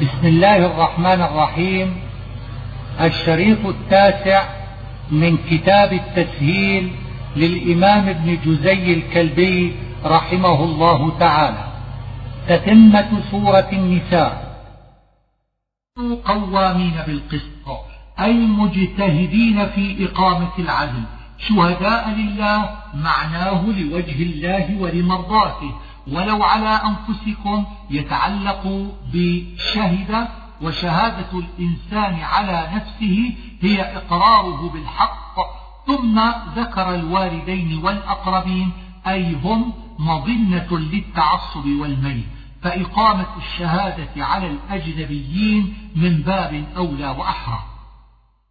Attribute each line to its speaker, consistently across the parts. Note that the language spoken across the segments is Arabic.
Speaker 1: بسم الله الرحمن الرحيم. الشريط التاسع من كتاب التسهيل للإمام ابن جزي الكلبي رحمه الله تعالى. تتمة سورة النساء. قوامين بالقسط. أي مجتهدين في إقامة العدل شهداء لله معناه لوجه الله ولمرضاته. ولو على أنفسكم يتعلق بشهد وشهادة الإنسان على نفسه هي إقراره بالحق ثم ذكر الوالدين والأقربين أي هم مظنة للتعصب والميل فإقامة الشهادة على الأجنبيين من باب أولى وأحرى.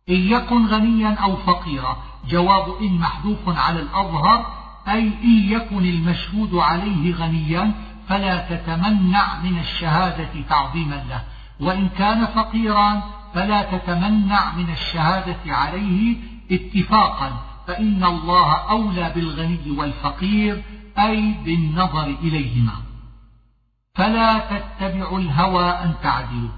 Speaker 1: إن يكن غنيا أو فقيرا جواب إن محذوف على الأظهر أي إن يكن المشهود عليه غنيا فلا تتمنع من الشهادة تعظيما له. وإن كان فقيرا فلا تتمنع من الشهادة عليه اتفاقا. فإن الله أولى بالغني والفقير أي بالنظر إليهما. فلا تتبعوا الهوى أن تعدلوا.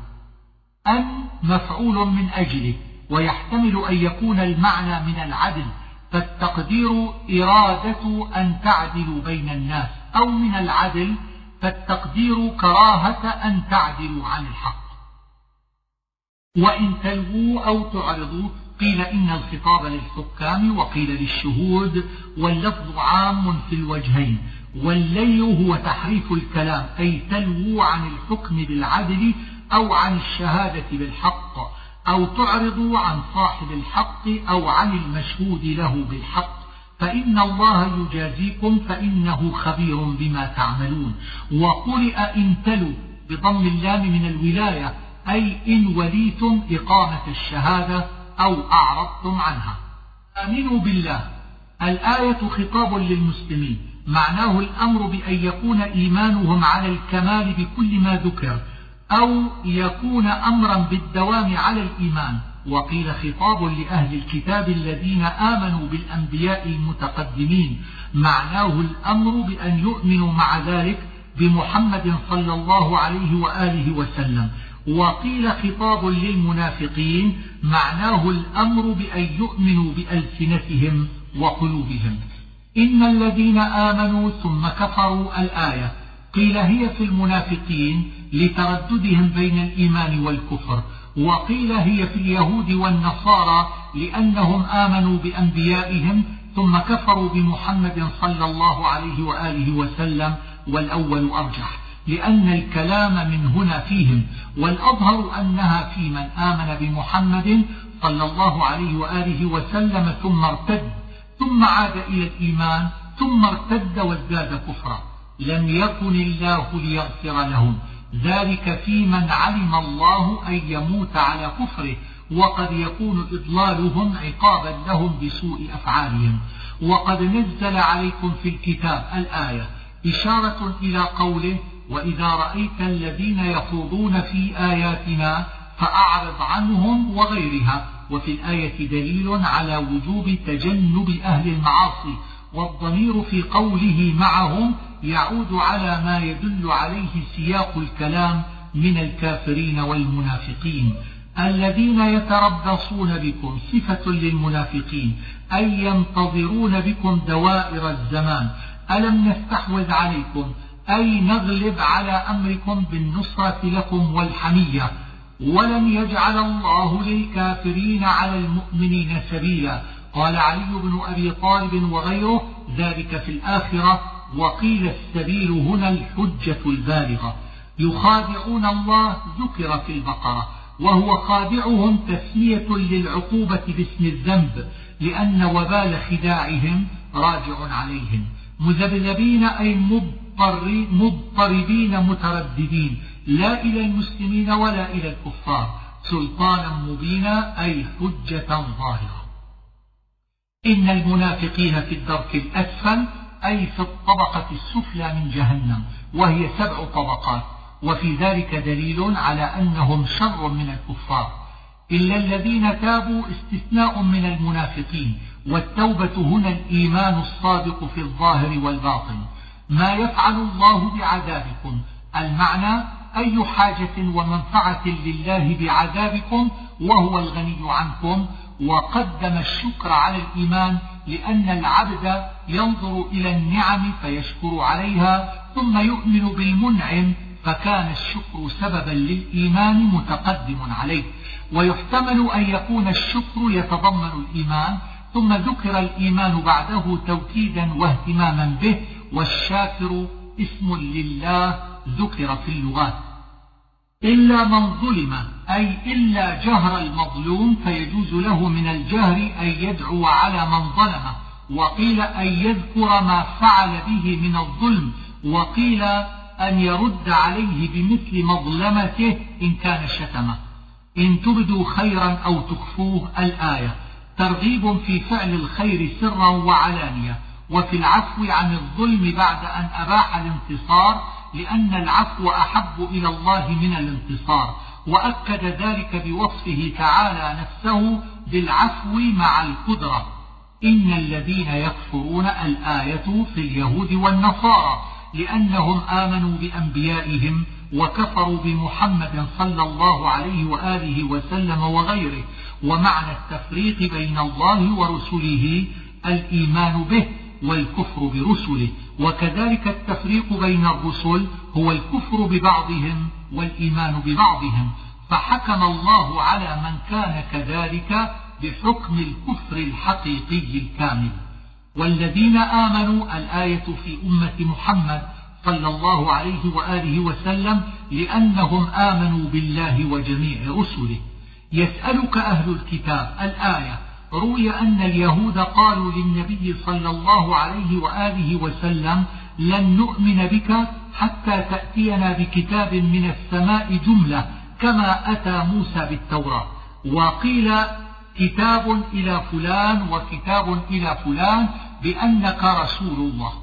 Speaker 1: أن مفعول من أجله ويحتمل أن يكون المعنى من العدل. فالتقدير إرادة أن تعدلوا بين الناس أو من العدل فالتقدير كراهة أن تعدلوا عن الحق. وإن تلووا أو تعرضوا قيل إن الخطاب للحكام وقيل للشهود واللفظ عام في الوجهين. واللي هو تحريف الكلام أي تلووا عن الحكم بالعدل أو عن الشهادة بالحق. أو تعرضوا عن صاحب الحق أو عن المشهود له بالحق فإن الله يجازيكم فإنه خبير بما تعملون. وقرئ إن تلوا بضم اللام من الولاية أي إن وليتم إقامة الشهادة أو أعرضتم عنها. آمنوا بالله. الآية خطاب للمسلمين. معناه الأمر بأن يكون إيمانهم على الكمال بكل ما ذكر. أو يكون أمرا بالدوام على الإيمان. وقيل خطاب لأهل الكتاب الذين آمنوا بالأنبياء المتقدمين. معناه الأمر بأن يؤمنوا مع ذلك بمحمد صلى الله عليه وآله وسلم. وقيل خطاب للمنافقين معناه الأمر بأن يؤمنوا بألسنتهم وقلوبهم. إن الذين آمنوا ثم كفروا الآية قيل هي في المنافقين لترددهم بين الإيمان والكفر. وقيل هي في اليهود والنصارى لأنهم آمنوا بأنبيائهم ثم كفروا بمحمد صلى الله عليه وآله وسلم والأول أرجح لأن الكلام من هنا فيهم. والأظهر أنها في من آمن بمحمد صلى الله عليه وآله وسلم ثم ارتد ثم عاد إلى الإيمان ثم ارتد وازداد كفرا. لم يكن الله ليغفر لهم. ذلك في من علم الله أن يموت على كفره وقد يكون إضلالهم عقابا لهم بسوء أفعالهم. وقد نزل عليكم في الكتاب الآية إشارة إلى قوله وإذا رأيت الذين يخوضون في آياتنا فأعرض عنهم وغيرها. وفي الآية دليل على وجوب تجنب أهل المعاصي والضمير في قوله معهم يعود على ما يدل عليه سياق الكلام من الكافرين والمنافقين. الذين يتربصون بكم صفة للمنافقين أي ينتظرون بكم دوائر الزمان. ألم نستحوذ عليكم؟ أي نغلب على أمركم بالنصرة لكم والحمية. ولن يجعل الله للكافرين على المؤمنين سبيلا. قال علي بن أبي طالب وغيره ذلك في الآخرة وقيل السبيل هنا الحجة البالغة. يخادعون الله ذكر في البقرة وهو خادعهم تسمية للعقوبة باسم الذنب لأن وبال خداعهم راجع عليهم. مذبذبين أي مضطربين مترددين لا إلى المسلمين ولا إلى الكفار. سلطانا مبينا أي حجة ظاهرة. إن المنافقين في الدرك الأسفل أي في الطبقة السفلى من جهنم وهي سبع طبقات. وفي ذلك دليل على أنهم شر من الكفار. إلا الذين تابوا استثناء من المنافقين والتوبة هنا الإيمان الصادق في الظاهر والباطن. ما يفعل الله بعذابكم. المعنى أي حاجة ومنفعة لله بعذابكم وهو الغني عنكم وقدم الشكر على الإيمان لأن العبد ينظر إلى النعم فيشكر عليها ثم يؤمن بالمنعم فكان الشكر سببا للإيمان متقدم عليه. ويحتمل أن يكون الشكر يتضمن الإيمان ثم ذكر الإيمان بعده توكيدا واهتماما به والشاكر اسم لله ذكر في اللغات. إلا من ظلم أي إلا جهر المظلوم فيجوز له من الجهر أن يدعو على من ظلمه. وقيل أن يذكر ما فعل به من الظلم. وقيل أن يرد عليه بمثل مظلمته إن كان شتمه. إن تبدوا خيرا أو تخفوه الآية. ترغيب في فعل الخير سرا وعلانية. وفي العفو عن الظلم بعد أن أباح الانتصار لأن العفو أحب إلى الله من الانتصار وأكد ذلك بوصفه تعالى نفسه بالعفو مع القدرة. إن الذين يكفرون الآية في اليهود والنصارى لأنهم آمنوا بأنبيائهم وكفروا بمحمد صلى الله عليه وآله وسلم وغيره ومعنى التفريق بين الله ورسله الإيمان به. والكفر برسله. وكذلك التفريق بين الرسل هو الكفر ببعضهم والإيمان ببعضهم. فحكم الله على من كان كذلك بحكم الكفر الحقيقي الكامل. والذين آمنوا الآية في أمة محمد صلى الله عليه وآله وسلم لأنهم آمنوا بالله وجميع رسله. يسألك أهل الكتاب الآية روي أن اليهود قالوا للنبي صلى الله عليه وآله وسلم لن نؤمن بك حتى تأتينا بكتاب من السماء جملة كما أتى موسى بالتوراة وقيل كتاب إلى فلان وكتاب إلى فلان بأنك رسول الله.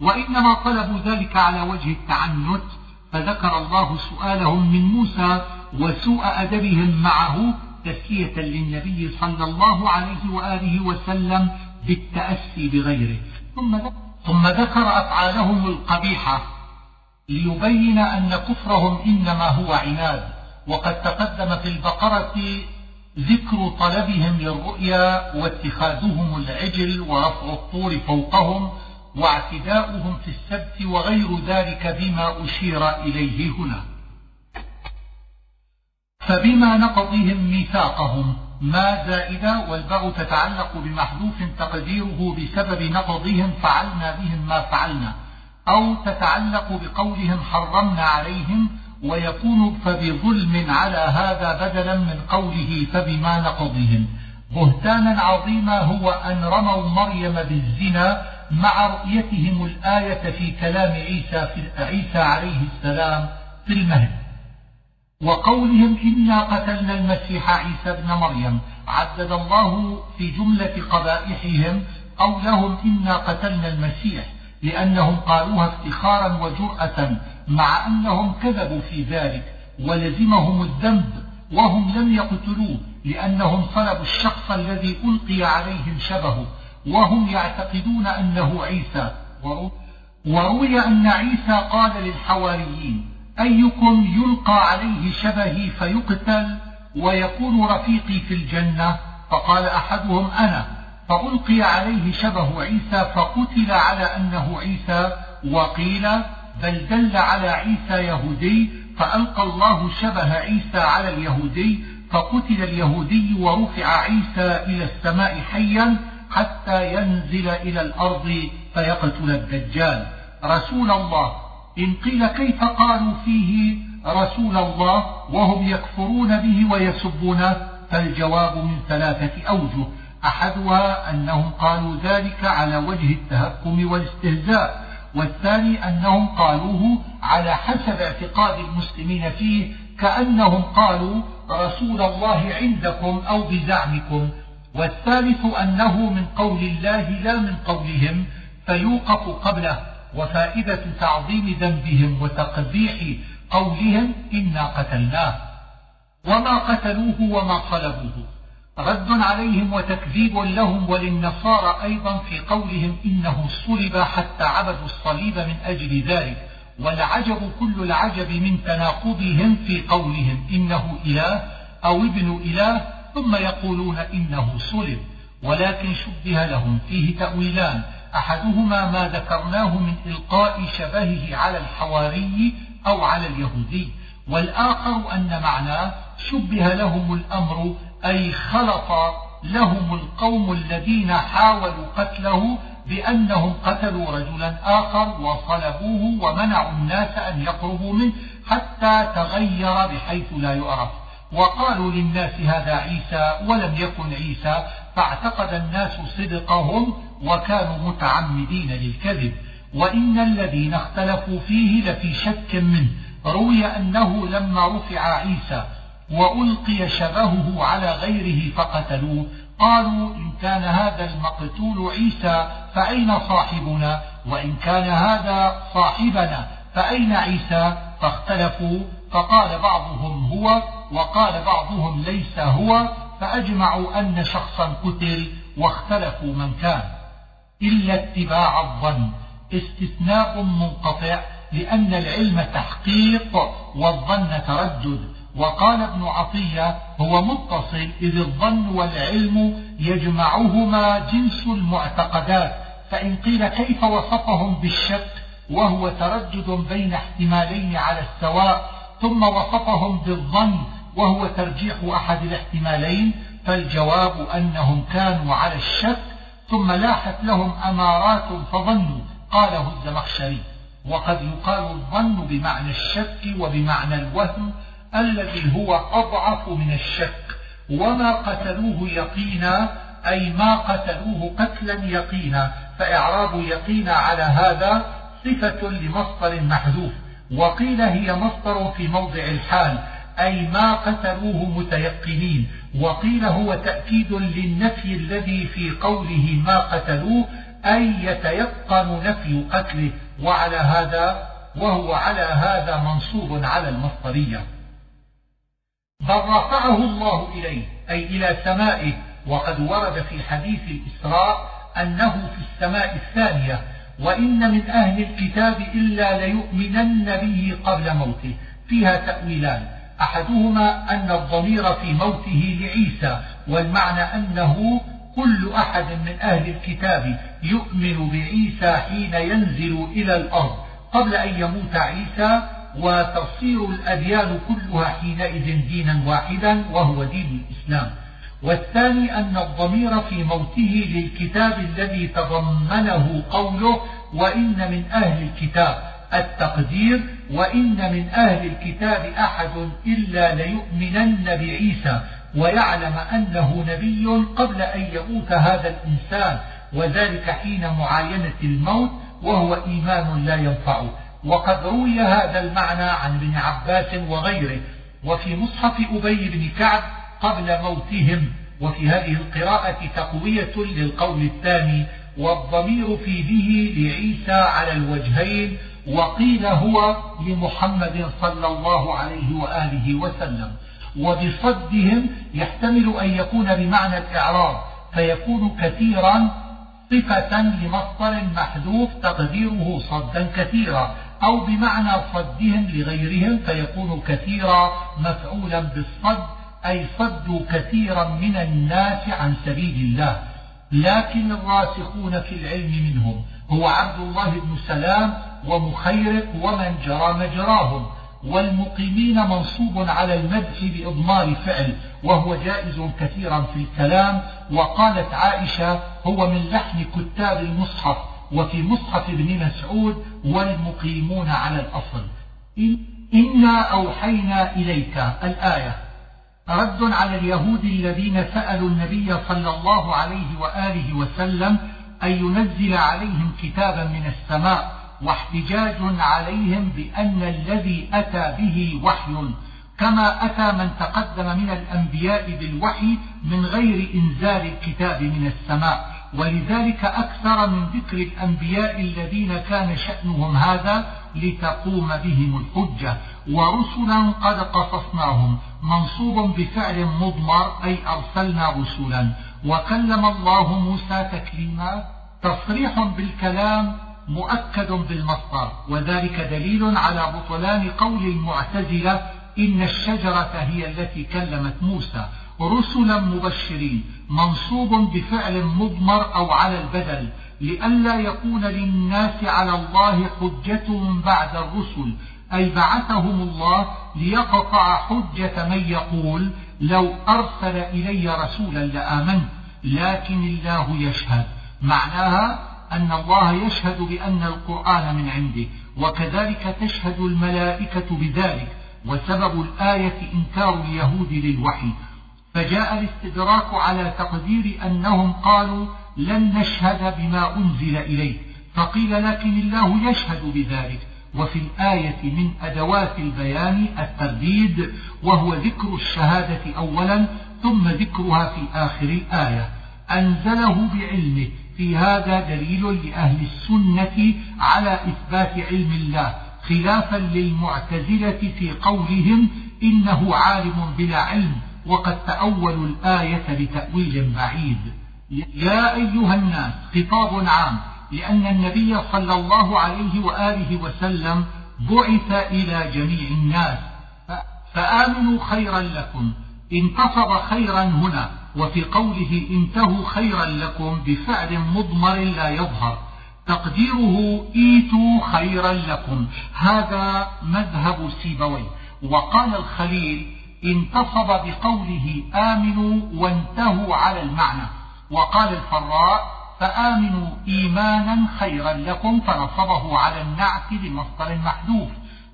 Speaker 1: وإنما طلبوا ذلك على وجه التعنت فذكر الله سؤالهم من موسى وسوء أدبهم معه تسكية للنبي صلى الله عليه وآله وسلم بالتأسي بغيره. ثم ثم ذكر أفعالهم القبيحة ليبين أن كفرهم إنما هو عناد. وقد تقدم في البقرة ذكر طلبهم للرؤيا واتخاذهم العجل ورفع الطور فوقهم واعتداؤهم في السبت وغير ذلك بما أشير إليه هنا. فبما نقضهم ميثاقهم ما زائدة والباء تتعلق بمحذوف تقديره بسبب نقضهم فعلنا بهم ما فعلنا أو تتعلق بقولهم حرمنا عليهم ويكون فبظلم على هذا بدلا من قوله فبما نقضهم. بهتانا عظيما هو أن رموا مريم بالزنا مع رؤيتهم الآية في كلام عيسى, في عيسى عليه السلام في المهد. وقولهم إنا قتلنا المسيح عيسى ابن مريم. عدد الله في جملة قبائحهم قولهم إنا قتلنا المسيح لأنهم قالوها افتخارا وجرأة مع أنهم كذبوا في ذلك ولزمهم الذنب وهم لم يقتلوه لأنهم صلبوا الشخص الذي ألقي عليهم شبهه وهم يعتقدون أنه عيسى. وروي أن عيسى قال للحواريين أيكم يلقى عليه شبهي فيقتل ويكون رفيقي في الجنة فقال أحدهم أنا فألقي عليه شبه عيسى فقتل على أنه عيسى وقيل بل دل على عيسى يهودي فألقى الله شبه عيسى على اليهودي فقتل اليهودي ورفع عيسى إلى السماء حيا حتى ينزل إلى الأرض فيقتل الدجال. رسول الله. إن قيل كيف قالوا فيه رسول الله وهم يكفرون به ويسبونه فالجواب من ثلاثة أوجه. أحدها أنهم قالوا ذلك على وجه التهكم والاستهزاء والثاني أنهم قالوه على حسب اعتقاد المسلمين فيه كأنهم قالوا رسول الله عندكم أو بزعمكم. والثالث أنه من قول الله لا من قولهم فيوقف قبله. وفائدة تعظيم ذنبهم وتقبيح قولهم إنا قتلناه. وما قتلوه وما صلبوه رد عليهم وتكذيب لهم وللنصارى أيضا في قولهم إنه صلب حتى عبدوا الصليب من أجل ذلك. والعجب كل العجب من تناقضهم في قولهم إنه إله أو ابن إله ثم يقولون إنه صلب. ولكن شبه لهم فيه تأويلان. أحدهما ما ذكرناه من إلقاء شبهه على الحواري أو على اليهودي والآخر أن معناه شبه لهم الأمر أي خلط لهم القوم الذين حاولوا قتله بأنهم قتلوا رجلا آخر وصلبوه ومنعوا الناس أن يقربوا منه حتى تغير بحيث لا يعرف. وقالوا للناس هذا عيسى ولم يكن عيسى فاعتقد الناس صدقهم وكانوا متعمدين للكذب وإن الذين اختلفوا فيه لفي شك منه. روي أنه لما رفع عيسى وألقي شبهه على غيره فقتلوه قالوا إن كان هذا المقتول عيسى فأين صاحبنا؟ وإن كان هذا صاحبنا فأين عيسى؟ فاختلفوا فقال بعضهم هو وقال بعضهم ليس هو فأجمعوا أن شخصا قتل واختلفوا من كان. إلا اتباع الظن. استثناء منقطع لأن العلم تحقيق والظن تردد. وقال ابن عطية هو متصل إذ الظن والعلم يجمعهما جنس المعتقدات. فإن قيل كيف وصفهم بالشك وهو تردد بين احتمالين على السواء ثم وصفهم بالظن وهو ترجيح أحد الاحتمالين فالجواب أنهم كانوا على الشك ثم لاحت لهم أمارات فظنوا قاله الزمخشري وقد يقال الظن بمعنى الشك وبمعنى الوهم الذي هو أضعف من الشك وما قتلوه يقينا أي ما قتلوه قتلا يقينا فإعراب يقينا على هذا صفة لمصدر محذوف. وقيل هي مصدر في موضع الحال أي ما قتلوه متيقنين. وقيل هو تأكيد للنفي الذي في قوله ما قتلوه أي يتيقن نفي قتله. وعلى هذا وهو على هذا منصوب على المصدرية. بل رفعه الله إليه أي إلى سمائه. وقد ورد في حديث الإسراء أنه في السماء الثانية. وإن من أهل الكتاب إلا ليؤمنن به قبل موته. فيها تأويلان. أحدهما أن الضمير في موته لعيسى والمعنى أنه كل أحد من أهل الكتاب يؤمن بعيسى حين ينزل إلى الأرض. قبل أن يموت عيسى وتصير الأديان كلها حينئذ دينا واحدا وهو دين الإسلام. والثاني أن الضمير في موته للكتاب الذي تضمنه قوله وإن من أهل الكتاب. التقدير وإن من أهل الكتاب أحد إلا ليؤمنن بعيسى ويعلم أنه نبي قبل أن يموت هذا الإنسان وذلك حين معاينة الموت وهو إيمان لا ينفعه وقد روي هذا المعنى عن ابن عباس وغيره. وفي مصحف أبي بن كعب قبل موتهم. وفي هذه القراءة تقوية للقول الثاني والضمير في به لعيسى على الوجهين وقيل هو لمحمد صلى الله عليه وآله وسلم. وبصدهم يحتمل أن يكون بمعنى الإعراب فيكون كثيرا صفة لمصدر محذوف تقديره صدا كثيرا أو بمعنى صدهم لغيرهم فيكون كثيرا مفعولا بالصد أي صدوا كثيرا من الناس عن سبيل الله. لكن الراسخون في العلم منهم هو عبد الله بن سلام ومخيرق ومن جرى مجراهم والمقيمين منصوب على المدح بإضمار فعل وهو جائز كثيرا في الكلام وقالت عائشة هو من لحن كتاب المصحف وفي مصحف ابن مسعود والمقيمون على الأصل. إنا أوحينا إليك الآية. رد على اليهود الذين سألوا النبي صلى الله عليه وآله وسلم أن ينزل عليهم كتابا من السماء واحتجاج عليهم بأن الذي أتى به وحي كما أتى من تقدم من الأنبياء بالوحي من غير إنزال الكتاب من السماء. ولذلك أكثر من ذكر الأنبياء الذين كان شأنهم هذا لتقوم بهم الحجة. ورسلا قد قصصناهم. منصوب بفعل مضمر أي أرسلنا رسلا. وكلم الله موسى تكليما. تصريح بالكلام مؤكد بالمصدر وذلك دليل على بطلان قول المعتزلة إن الشجرة هي التي كلمت موسى رسلا مبشرين منصوب بفعل مضمر أو على البدل لئلا يكون للناس على الله حجة بعد الرسل أي بعثهم الله ليقطع حجة من يقول لو أرسل إلي رسولا لآمنت لكن الله يشهد معناها أن الله يشهد بأن القرآن من عنده وكذلك تشهد الملائكة بذلك وسبب الآية إنكار اليهود للوحي. فجاء الاستدراك على تقدير أنهم قالوا لن نشهد بما أنزل إليك فقيل لكن الله يشهد بذلك. وفي الآية من أدوات البيان الترديد وهو ذكر الشهادة أولا ثم ذكرها في آخر الآية. أنزله بعلمه في هذا دليل لأهل السنة على إثبات علم الله خلافا للمعتزلة في قولهم إنه عالم بلا علم وقد تأولوا الآية بتأويل بعيد. يا أيها الناس خطاب عام لأن النبي صلى الله عليه وآله وسلم بعث إلى جميع الناس. فآمنوا خيرا لكم انتصب خيرا هنا. وفي قوله انتهوا خيرا لكم بفعل مضمر لا يظهر. تقديره ايتوا خيرا لكم. هذا مذهب سيبوي. وقال الخليل انتصب بقوله آمنوا وانتهوا على المعنى. وقال الفراء فآمنوا إيمانا خيرا لكم فنصبه على النعت لمصدر محذوف.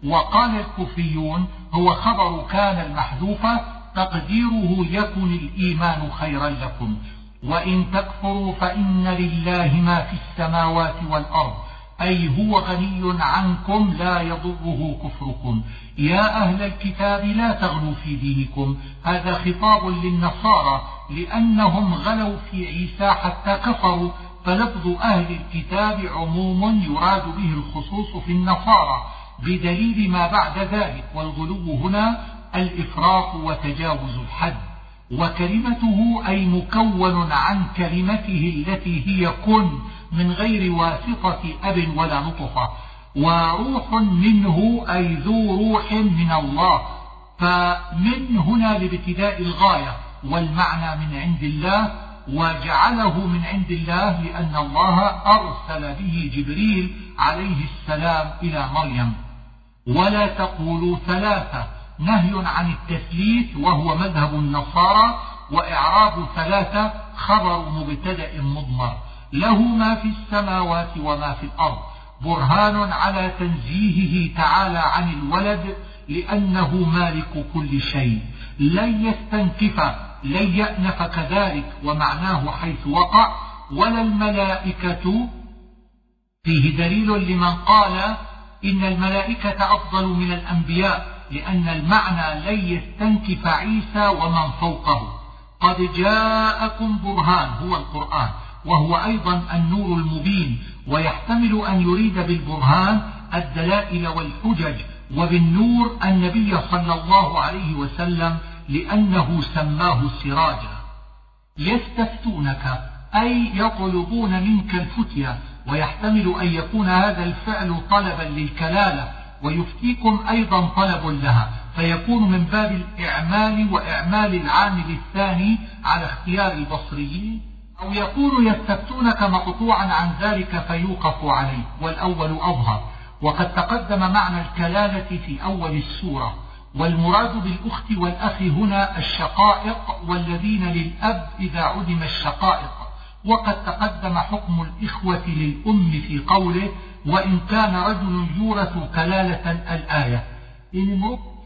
Speaker 1: وقال الكوفيون هو خبر كان المحذوفة تقديره يكن الإيمان خيرا لكم. وإن تكفروا فإن لله ما في السماوات والأرض. أي هو غني عنكم لا يضره كفركم. يا أهل الكتاب لا تغلوا في دينكم. هذا خطاب للنصارى لأنهم غلوا في عيسى حتى كفروا. فلفظ أهل الكتاب عموم يراد به الخصوص في النصارى. بدليل ما بعد ذلك والغلو هنا الإفراط وتجاوز الحد وكلمته أي مكون عن كلمته التي هي كن من غير واسطة أب ولا نطفة وروح منه أي ذو روح من الله فمن هنا لابتداء الغاية والمعنى من عند الله وجعله من عند الله لأن الله أرسل به جبريل عليه السلام إلى مريم. ولا تقولوا ثلاثة نهي عن التثليث وهو مذهب النصارى وإعراب ثلاثة خبر مبتدأ مضمر. له ما في السماوات وما في الأرض. برهان على تنزيهه تعالى عن الولد لأنه مالك كل شيء. لن يستنكف لن يأنف كذلك ومعناه حيث وقع. ولا الملائكة فيه دليل لمن قال إن الملائكة أفضل من الأنبياء. لأن المعنى لن يستنكف عيسى ومن فوقه. قد جاءكم برهان هو القرآن وهو أيضا النور المبين ويحتمل أن يريد بالبرهان الدلائل والحجج وبالنور النبي صلى الله عليه وسلم لأنه سماه سراجا. يستفتونك أي يطلبون منك الفتية ويحتمل أن يكون هذا الفعل طلبا للكلالة. ويفتيكم أيضا طلب لها فيكون من باب الإعمال وإعمال العامل الثاني على اختيار البصريين أو يكون يستفتونك مقطوعا عن ذلك فيوقف عليه والأول أظهر. وقد تقدم معنى الكلالة في أول السورة والمراد بالأخت والأخ هنا الشقائق والذين للأب إذا عدم الشقائق. وقد تقدم حكم الإخوة للأم في قوله وإن كان رجل يورث كلالة الآية.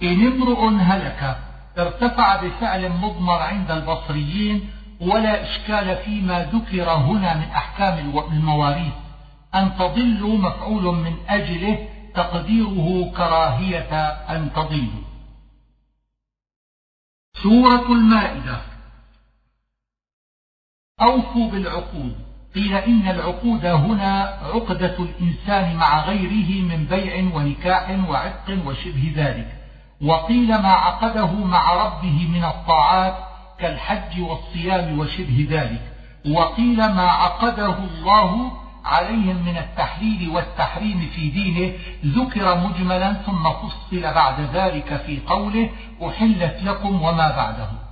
Speaker 1: إن امرؤ هلك ارتفع بفعل مضمر عند البصريين ولا إشكال فيما ذكر هنا من أحكام المواريث. أن تضلوا مفعول من أجله تقديره كراهية أن تضلوا سورة المائدة. أوفوا بالعقود. قيل إن العقود هنا عقدة الإنسان مع غيره من بيع ونكاح وعتق وشبه ذلك. وقيل ما عقده مع ربه من الطاعات كالحج والصيام وشبه ذلك. وقيل ما عقده الله عليهم من التحليل والتحريم في دينه ذكر مجملا ثم فصل بعد ذلك في قوله أحلت لكم وما بعده.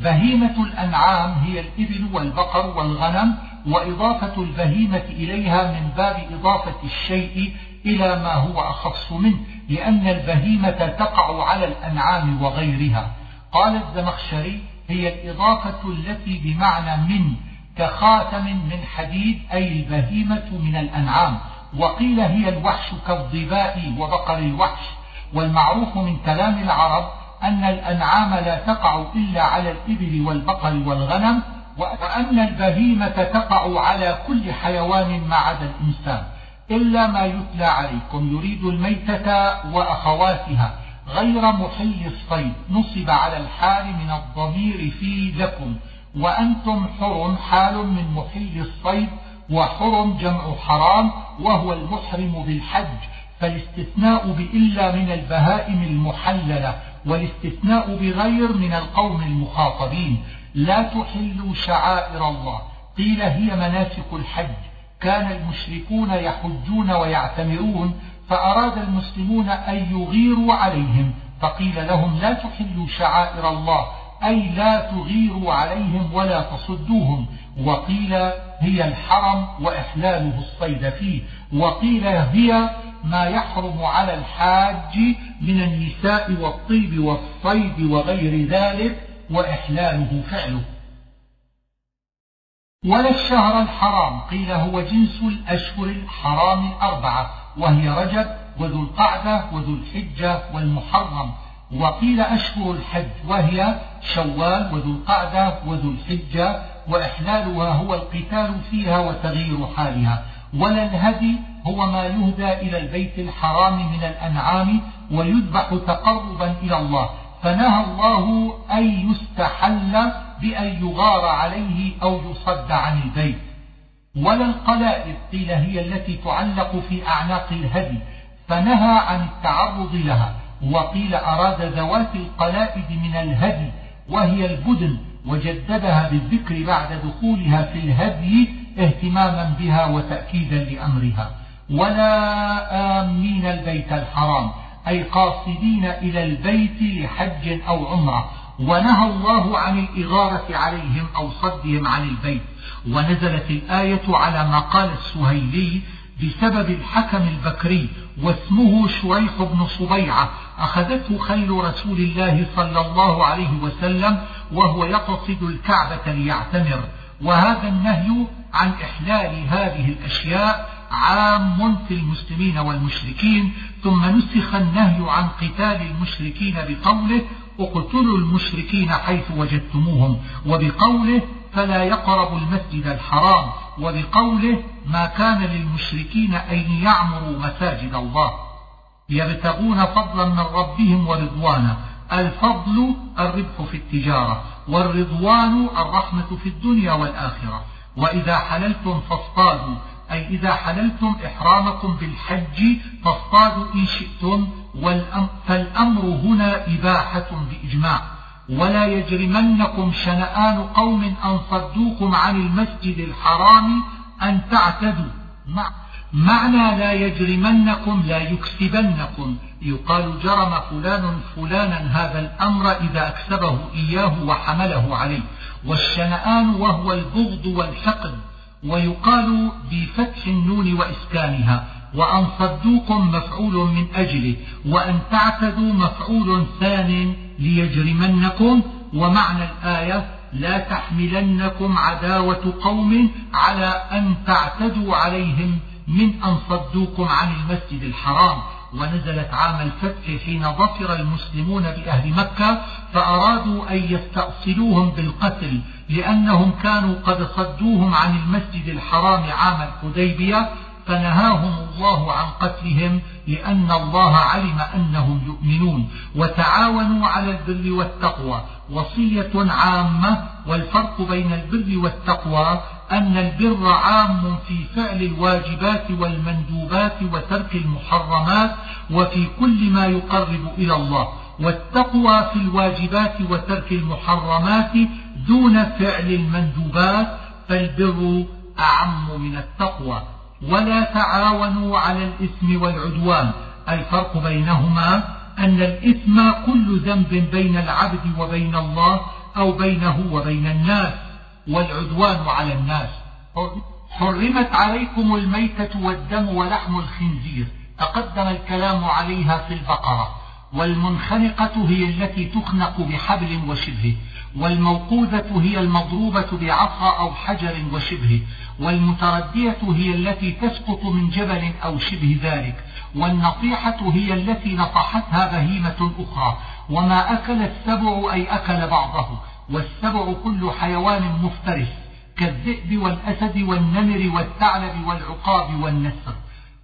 Speaker 1: بهيمة الأنعام هي الإبل والبقر والغنم وإضافة البهيمة إليها من باب إضافة الشيء إلى ما هو أخص منه لأن البهيمة تقع على الأنعام وغيرها. قال الزمخشري هي الإضافة التي بمعنى من كخاتم من حديد أي البهيمة من الأنعام. وقيل هي الوحش كالضباء وبقر الوحش والمعروف من كلام العرب أن الأنعام لا تقع إلا على الإبل والبقر والغنم وأن البهيمة تقع على كل حيوان ما عدا الإنسان إلا ما يتلى عليكم يريد الميتة وأخواتها غير محل الصيد نصب على الحال من الضمير في لكم وأنتم حر حال من محل الصيد وحرم جمع حرام وهو المحرم بالحج فالاستثناء بإلا من البهائم المحللة والاستثناء بغير من القوم المخاطبين لا تحلوا شعائر الله. قيل هي مناسك الحج. كان المشركون يحجون ويعتمرون فأراد المسلمون أن يغيروا عليهم. فقيل لهم لا تحلوا شعائر الله أي لا تغيروا عليهم ولا تصدوهم. وقيل هي الحرم وإحلاله الصيد فيه. وقيل هي ما يحرم على الحاج من النساء والطيب والصيد وغير ذلك وإحلاله فعله. ولا الشهر الحرام قيل هو جنس الأشهر الحرام الأربعة وهي رجب وذو القعدة وذو الحجة والمحرم. وقيل أشهر الحج وهي شوال وذو القعدة وذو الحجة وإحلالها هو القتال فيها وتغيير حالها. ولا الهدي هو ما يهدى إلى البيت الحرام من الأنعام ويذبح تقربا إلى الله. فنهى الله أن يستحل بأن يغار عليه أو يصد عن البيت. ولا القلائد قيل هي التي تعلق في أعناق الهدي. فنهى عن التعرض لها. وقيل أراد ذوات القلائد من الهدي وهي البدن. وجددها بالذكر بعد دخولها في الهدي اهتماما بها وتأكيدا لأمرها. ولا آمين البيت الحرام أي قاصدين إلى البيت لحج أو عمرة. ونهى الله عن الإغارة عليهم أو صدهم عن البيت. ونزلت الآية على ما قال السهيلي بسبب الحكم البكري واسمه شريح بن صبيعة. أخذته خيل رسول الله صلى الله عليه وسلم وهو يقصد الكعبة ليعتمر. وهذا النهي عن إحلال هذه الأشياء عام في المسلمين والمشركين ثم نسخ النهي عن قتال المشركين بقوله اقتلوا المشركين حيث وجدتموهم وبقوله فلا يقربوا المسجد الحرام وبقوله ما كان للمشركين أن يعمروا مساجد الله يبتغون فضلا من ربهم ورضوانا الفضل الربح في التجارة والرضوان الرحمة في الدنيا والآخرة. وإذا حللتم فاصطادوا. أي إذا حللتم إحرامكم بالحج فاصطادوا إن شئتم فالأمر هنا إباحة بإجماع. ولا يجرمنكم شنآن قوم أن صدوكم عن المسجد الحرام أن تعتدوا. معنى لا يجرمنكم لا يكسبنكم. يقال جرم فلان فلانا هذا الأمر إذا أكسبه إياه وحمله عليه. والشنآن وهو البغض والحقد. ويقال بفتح النون وإسكانها وأن صدوكم مفعول من أجله وأن تعتدوا مفعول ثان ليجرمنكم ومعنى الآية لا تحملنكم عداوة قوم على أن تعتدوا عليهم من أن صدوكم عن المسجد الحرام. ونزلت عام الفتح حين ظفر المسلمون بأهل مكة فأرادوا أن يستأصلوهم بالقتل لأنهم كانوا قد صدوهم عن المسجد الحرام عام الحديبية فنهاهم الله عن قتلهم لأن الله علم أنهم يؤمنون وتعاونوا على البر والتقوى وصية عامة والفرق بين البر والتقوى أن البر عام في فعل الواجبات والمندوبات وترك المحرمات وفي كل ما يقرب إلى الله والتقوى في الواجبات وترك المحرمات دون فعل المندوبات فالبر أعم من التقوى. ولا تعاونوا على الإثم والعدوان. الفرق بينهما أن الإثم كل ذنب بين العبد وبين الله أو بينه وبين الناس. والعدوان على الناس. حرمت عليكم الميتة والدم ولحم الخنزير. تقدم الكلام عليها في البقرة. والمنخنقة هي التي تخنق بحبل وشبهه. والموقوذة هي المضروبة بعصا أو حجر وشبهه. والمتردية هي التي تسقط من جبل أو شبه ذلك. والنطيحة هي التي نطحتها بهيمة أخرى. وما أكل السبع أي أكل بعضه. والسبع كل حيوان مفترس كالذئب والأسد والنمر والثعلب والعقاب والنسر.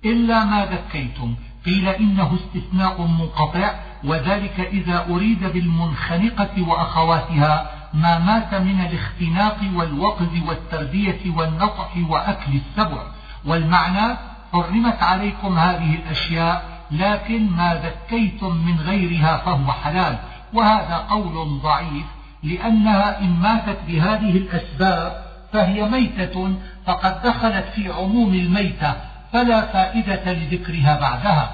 Speaker 1: إلا ما ذكيتم قيل إنه استثناء منقطع وذلك إذا أريد بالمنخنقة وأخواتها ما مات من الاختناق والوقز والتردية والنطح وأكل السبع. والمعنى حرمت عليكم هذه الأشياء لكن ما ذكيتم من غيرها فهو حلال. وهذا قول ضعيف. لأنها إن ماتت بهذه الأسباب فهي ميتة فقد دخلت في عموم الميتة فلا فائدة لذكرها بعدها.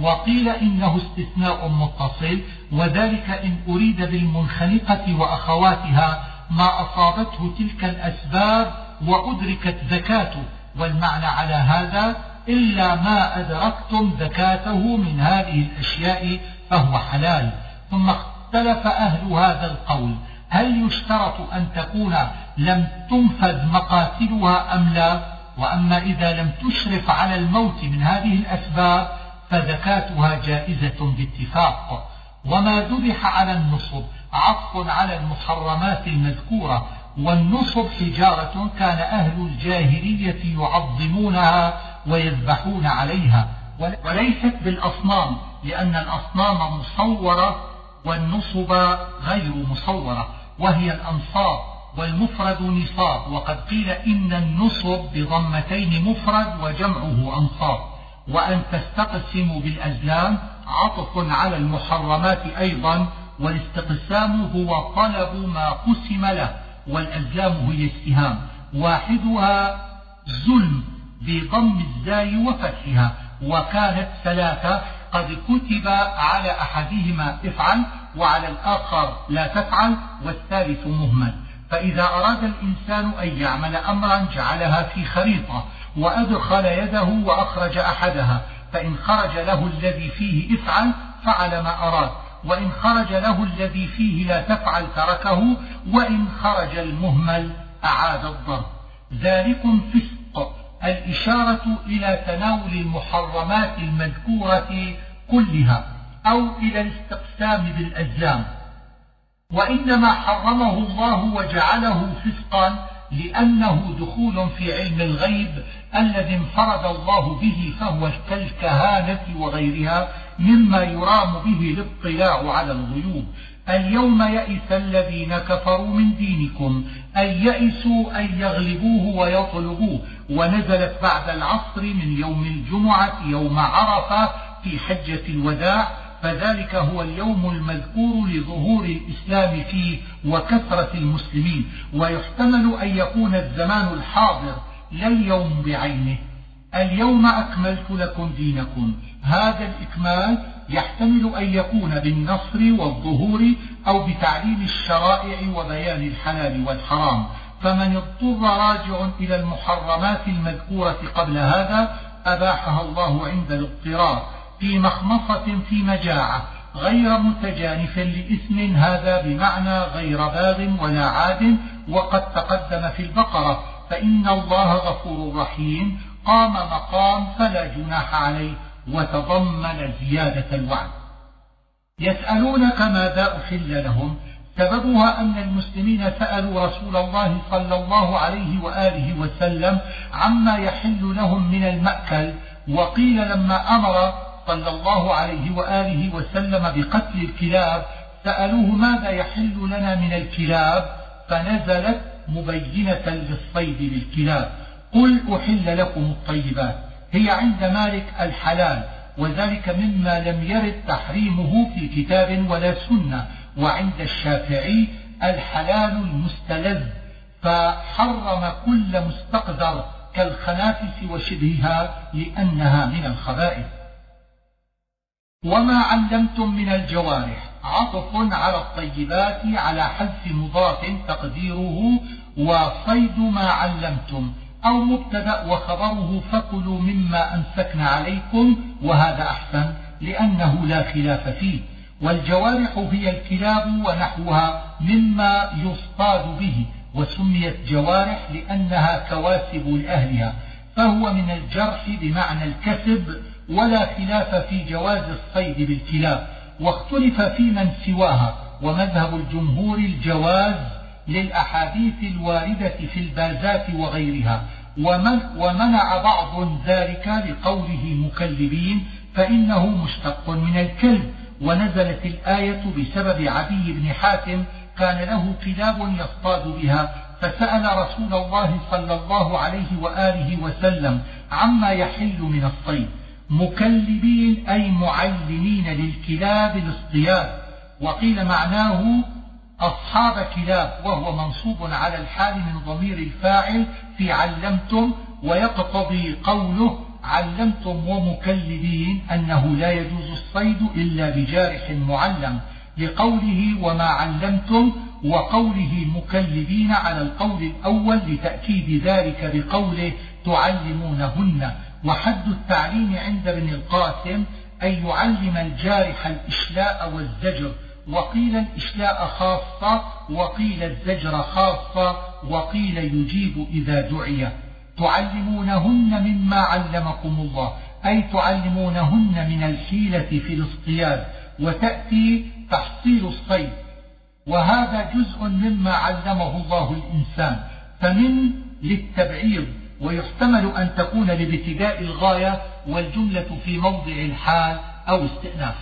Speaker 1: وقيل إنه استثناء متصل وذلك إن أريد بالمنخنقة وأخواتها ما أصابته تلك الأسباب وأدركت زكاته. والمعنى على هذا إلا ما أدركتم زكاته من هذه الأشياء فهو حلال. ثم اختلف أهل هذا القول. هل يشترط أن تكون لم تنفذ مقاتلها أم لا؟ وأما إذا لم تشرف على الموت من هذه الأسباب فزكاتها جائزة باتفاق. وما ذبح على النصب عطف على المحرمات المذكورة والنصب حجارة كان أهل الجاهلية يعظمونها ويذبحون عليها. وليست بالأصنام لأن الأصنام مصورة والنصب غير مصورة. وهي الأنصاب والمفرد نصاب. وقد قيل إن النصب بضمتين مفرد وجمعه أنصاب. وأن تستقسموا بالأزلام عطف على المحرمات أيضا والاستقسام هو طلب ما قسم له والأزلام هي السهام واحدها ظلم بضم الزاي وفتحها. وكانت ثلاثة قد كتب على أحدهما افعل وعلى الآخر لا تفعل والثالث مهمل. فإذا أراد الإنسان أن يعمل أمرا جعلها في خريطة وأدخل يده وأخرج أحدها فإن خرج له الذي فيه افعل فعل ما أراد وإن خرج له الذي فيه لا تفعل تركه وإن خرج المهمل أعاد الضرب. ذلكم فسق الإشارة إلى تناول المحرمات المذكورة كلها. أو إلى الاستقسام بالأزلام. وإنما حرمه الله وجعله فسقا لأنه دخول في علم الغيب الذي انفرد الله به فهو كالكهانة وغيرها مما يرام به الاطلاع على الغيوب. اليوم يئس الذين كفروا من دينكم أن يئسوا أن يغلبوه ويطلبوه. ونزلت بعد العصر من يوم الجمعة يوم عرفة في حجة الوداع فذلك هو اليوم المذكور لظهور الإسلام فيه وكثرة المسلمين ويحتمل أن يكون الزمان الحاضر لا اليوم بعينه. اليوم أكملت لكم دينكم. هذا الإكمال يحتمل أن يكون بالنصر والظهور أو بتعليم الشرائع وبيان الحلال والحرام. فمن اضطر راجع إلى المحرمات المذكورة قبل هذا أباحها الله عند الاضطرار. في مخمصة في مجاعة غير متجانف لإثم هذا بمعنى غير باغ ولا عاد وقد تقدم في البقرة فإن الله غفور رحيم قام مقام فلا جناح عليه وتضمن زيادة الوعد. يسألونك ماذا أحل لهم؟ سببها أن المسلمين سألوا رسول الله صلى الله عليه وآله وسلم عما يحل لهم من المأكل وقيل لما أمر صلى الله عليه وآله وسلم بقتل الكلاب سألوه ماذا يحل لنا من الكلاب؟ فنزلت مبينة للصيد بالكلاب. قل أحل لكم الطيبات. هي عند مالك الحلال وذلك مما لم يرد تحريمه في كتاب ولا سنة. وعند الشافعي الحلال المستلذ فحرم كل مستقذر كالخنافس وشبهها لأنها من الخبائث. وما علمتم من الجوارح. عطف على الطيبات على حذف مضاف تقديره وصيد ما علمتم. أو مبتدأ وخبره فكلوا مما أمسكن عليكم وهذا أحسن لأنه لا خلاف فيه. والجوارح هي الكلاب ونحوها مما يصطاد به وسميت جوارح لأنها كواسب لأهلها فهو من الجرح بمعنى الكسب ولا خلاف في جواز الصيد بالكلاب واختلف في من سواها ومذهب الجمهور الجواز للأحاديث الواردة في البازات وغيرها. ومن ومنع بعض ذلك لقوله مكلبين فإنه مشتق من الكلب. ونزلت الآية بسبب عدي بن حاتم كان له كلاب يصطاد بها فسأل رسول الله صلى الله عليه وآله وسلم عما يحل من الصيد. مكلبين أي معلمين للكلاب الاصطياد وقيل معناه أصحاب كلاب وهو منصوب على الحال من ضمير الفاعل في علمتم ويقتضي قوله علمتم ومكلبين أنه لا يجوز الصيد إلا بجارح معلم لقوله وما علمتم وقوله مكلبين على القول الأول لتأكيد ذلك بقوله تعلمونهن. وحد التعليم عند ابن القاسم أن يعلم الجارح الإشلاء والزجر وقيل الإشلاء خاصة وقيل الزجر خاصة وقيل يجيب إذا دعي. تعلمونهن مما علمكم الله أي تعلمونهن من الحيلة في الاصطياد وتأتي تحصيل الصيد. وهذا جزء مما علمه الله الإنسان فمن للتبعيض. ويحتمل أن تكون لابتداء الغاية والجملة في موضع الحال أو استئناف.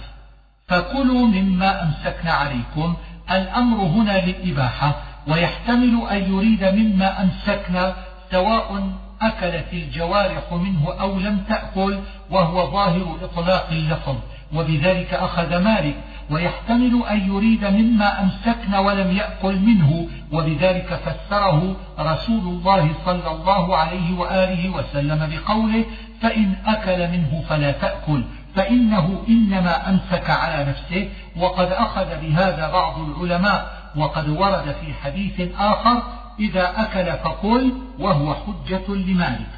Speaker 1: فكلوا مما أمسكنا عليكم. الأمر هنا للإباحة. ويحتمل أن يريد مما أمسكنا سواء أكلت الجوارح منه أو لم تأكل وهو ظاهر إطلاق اللفظ. وبذلك أخذ مالك ويحتمل أن يريد مما أمسكن ولم يأكل منه وبذلك فسره رسول الله صلى الله عليه وآله وسلم بقوله فإن أكل منه فلا تأكل فإنه إنما أمسك على نفسه. وقد أخذ بهذا بعض العلماء وقد ورد في حديث آخر إذا أكل فقل وهو حجة لمالك.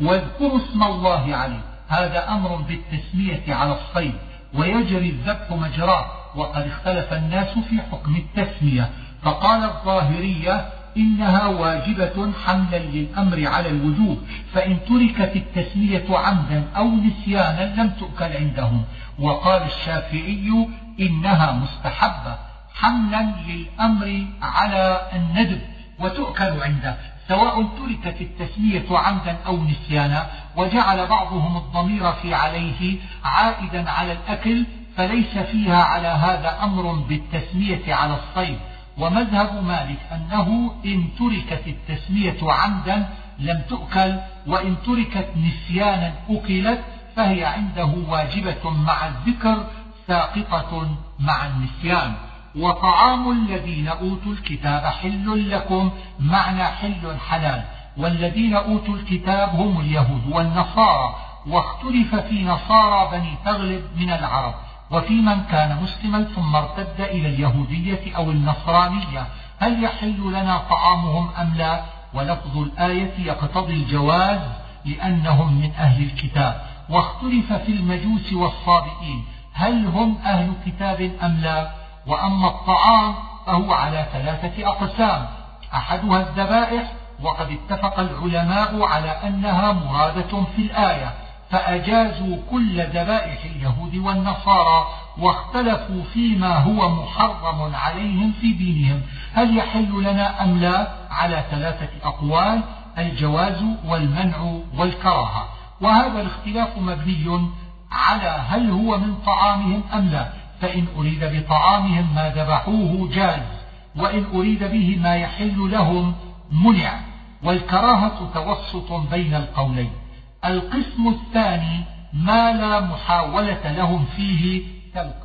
Speaker 1: واذكروا اسم الله عليه هذا أمر بالتسمية على الصيد. ويجري الذبح مجراه وقد اختلف الناس في حكم التسمية. فقال الظاهرية إنها واجبة حملا للأمر على الوجوب فإن تركت التسمية عمدا أو نسيانا لم تؤكل عندهم. وقال الشافعي إنها مستحبة حملا للأمر على الندب وتؤكل عنده. سواء تركت التسمية عمدا أو نسيانا وجعل بعضهم الضمير في عليه عائدا على الأكل فليس فيها على هذا أمر بالتسمية على الصيد. ومذهب مالك أنه إن تركت التسمية عمدا لم تؤكل وإن تركت نسيانا أكلت فهي عنده واجبة مع الذكر ساقطة مع النسيان. وطعام الذين أوتوا الكتاب حل لكم معنى حل حلال. والذين أوتوا الكتاب هم اليهود والنصارى واختلف في نصارى بني تغلب من العرب. وفي من كان مسلما ثم ارتد إلى اليهودية أو النصرانية. هل يحل لنا طعامهم أم لا؟ ولفظ الآية يقتضي الجواز لأنهم من أهل الكتاب. واختلف في المجوس والصابئين. هل هم أهل كتاب أم لا؟ وأما الطعام فهو على ثلاثة أقسام. أحدها الذبائح وقد اتفق العلماء على أنها مرادة في الآية فأجازوا كل ذبائح اليهود والنصارى واختلفوا فيما هو محرم عليهم في دينهم. هل يحل لنا أم لا؟ على ثلاثة أقوال الجواز والمنع والكراهة. وهذا الاختلاف مبني على هل هو من طعامهم أم لا. فإن أريد بطعامهم ما ذبحوه جاز وإن أريد به ما يحل لهم منع. والكراهة توسط بين القولين. القسم الثاني ما لا محاولة لهم فيه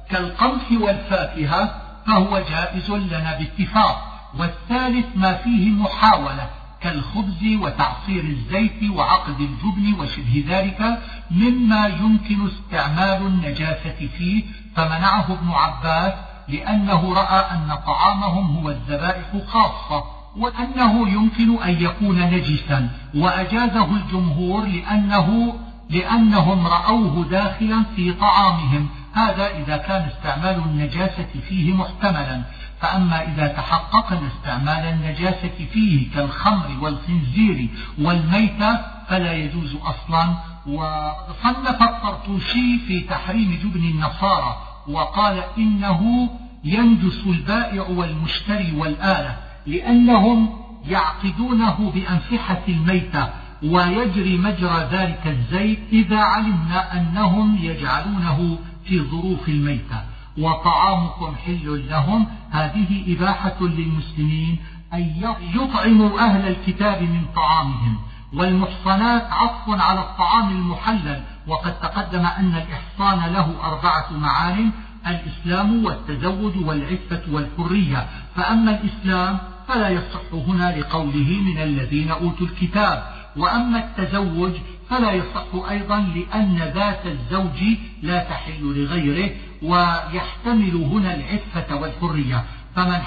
Speaker 1: كالقمح والفاكهة فهو جائز لنا باتفاق. والثالث ما فيه محاولة كالخبز وتعصير الزيت وعقد الجبن وشبه ذلك مما يمكن استعمال النجاسة فيه فمنعه ابن عباس لأنه رأى أن طعامهم هو الذبائح خاصة وأنه يمكن أن يكون نجسا وأجازه الجمهور لأنه لأنهم رأوه داخلا في طعامهم هذا إذا كان استعمال النجاسة فيه محتملا. فأما إذا تحققنا استعمال النجاسة فيه كالخمر والخنزير والميتة فلا يجوز أصلا. وصنف الطرطوشي في تحريم جبن النصارى وقال إنه ينجس البائع والمشتري والآلة لأنهم يعقدونه بأنفحة الميتة ويجري مجرى ذلك الزيت إذا علمنا أنهم يجعلونه في ظروف الميتة. وطعامكم حل لهم. هذه إباحة للمسلمين أن يطعموا أهل الكتاب من طعامهم. والمحصنات عطف على الطعام المحلل. وقد تقدم أن الإحصان له أربعة معان الإسلام والتزوج والعفة والحرية. فأما الإسلام فلا يصح هنا لقوله من الذين أوتوا الكتاب. وأما التزوج فلا يصح أيضا لأن ذات الزوج لا تحل لغيره. ويحتمل هنا العفة والحرية. فمن,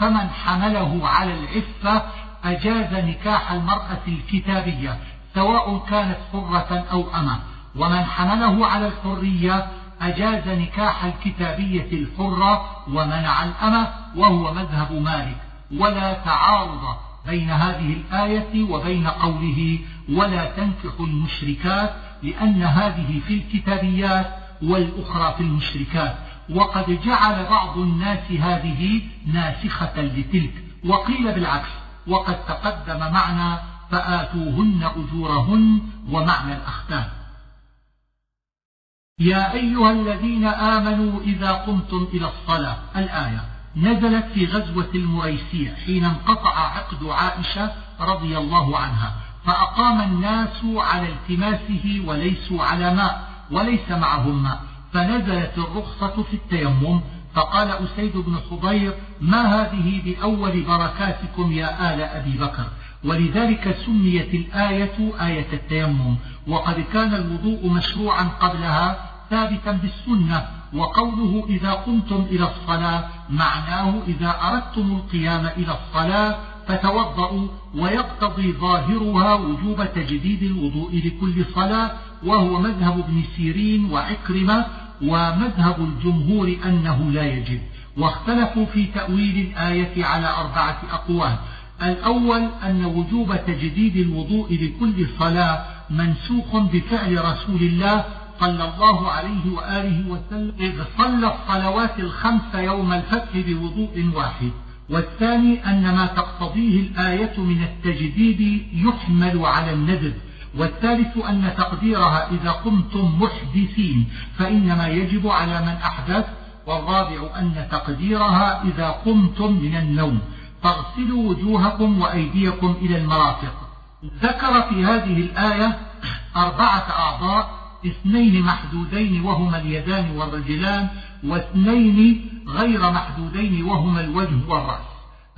Speaker 1: فمن حمله على العفة أجاز نكاح المرأة الكتابية سواء كانت حرة أو أمة. ومن حمله على الحرية أجاز نكاح الكتابية الحرة ومنع الأمة وهو مذهب مالك. ولا تعارض بين هذه الآية وبين قوله ولا تنكح المشركات لأن هذه في الكتابيات والأخرى في المشركات. وقد جعل بعض الناس هذه ناسخة لتلك. وقيل بالعكس وقد تقدم معنى فآتوهن أجورهن ومعنى الأختان يا أيها الذين آمنوا إذا قمتم إلى الصلاة. الآية نزلت في غزوة المريسيع حين انقطع عقد عائشة رضي الله عنها فأقام الناس على التماسه وليسوا على ماء. وليس معهم ماء فنزلت الرخصة في التيمم. فقال أسيد بن حضير ما هذه بأول بركاتكم يا آل أبي بكر؟ ولذلك سميت الآية آية التيمم. وقد كان الوضوء مشروعا قبلها ثابتا بالسنة. وقوله إذا قمتم إلى الصلاة معناه إذا أردتم القيام إلى الصلاة فتوضأوا ويقتضي ظاهرها وجوب تجديد الوضوء لكل صلاة وهو مذهب ابن سيرين وعكرمة ومذهب الجمهور أنه لا يجب. واختلفوا في تأويل الآية على أربعة أقوال. الأول أن وجوب تجديد الوضوء لكل صلاة منسوخ بفعل رسول الله صلى الله عليه وآله وسلم. إذ صلى الصلوات الخمس يوم الفتح بوضوء واحد. والثاني أن ما تقتضيه الآية من التجديد يحمل على الندب والثالث أن تقديرها إذا قمتم محدثين فإنما يجب على من أحدث والرابع أن تقديرها إذا قمتم من النوم. فاغسلوا وجوهكم وأيديكم إلى المرافق. ذكر في هذه الآية أربعة أعضاء اثنين محدودين وهما اليدان والرجلان واثنين غير محدودين وهما الوجه والرأس.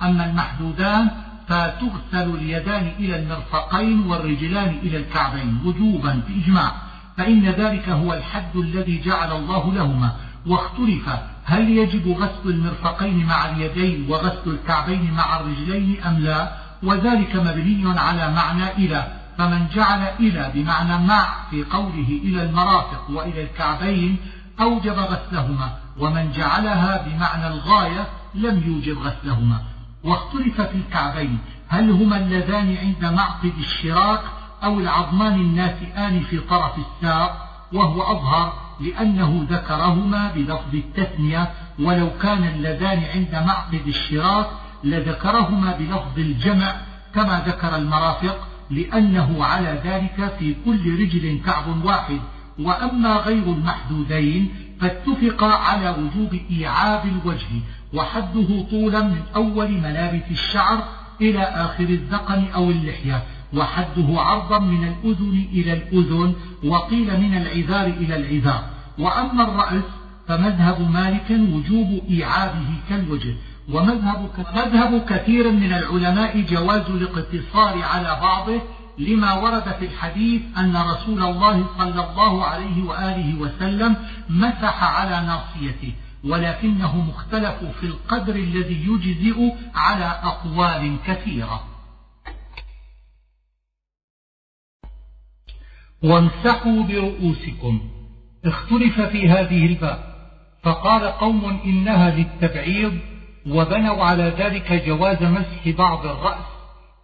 Speaker 1: أما المحدودان فتغسل اليدان إلى المرفقين والرجلان إلى الكعبين وجوبا بإجماع. فإن ذلك هو الحد الذي جعل الله لهما. واختلف هل يجب غسل المرفقين مع اليدين وغسل الكعبين مع الرجلين أم لا؟ وذلك مبني على معنى إلى. فمن جعل إلى بمعنى مع في قوله إلى المرافق وإلى الكعبين أوجب غسلهما. ومن جعلها بمعنى الغاية لم يوجب غسلهما. واختلف في الكعبين. هل هما اللذان عند معقد الشراك أو العظمان الناتئان في طرف الساق؟ وهو أظهر لأنه ذكرهما بلفظ التثنية ولو كان اللذان عند معقد الشراك لذكرهما بلفظ الجمع كما ذكر المرافق لأنه على ذلك في كل رجل كعب واحد. وأما غير المحدودين فاتفق على وجوب إيعاب الوجه. وحده طولا من أول منابت الشعر إلى آخر الذقن أو اللحية وحده عرضا من الأذن إلى الأذن وقيل من العذار إلى العذار. وأما الرأس فمذهب مالك وجوب إيعابه كالوجه ومذهب مذهب كثير من العلماء جواز الاقتصار على بعضه لما ورد في الحديث أن رسول الله صلى الله عليه وآله وسلم مسح على ناصيته. ولكنه مختلف في القدر الذي يجزئ على أقوال كثيرة. وامسحوا برؤوسكم. اختلف في هذه الباب. فقال قوم إنها للتبعيض وبنوا على ذلك جواز مسح بعض الرأس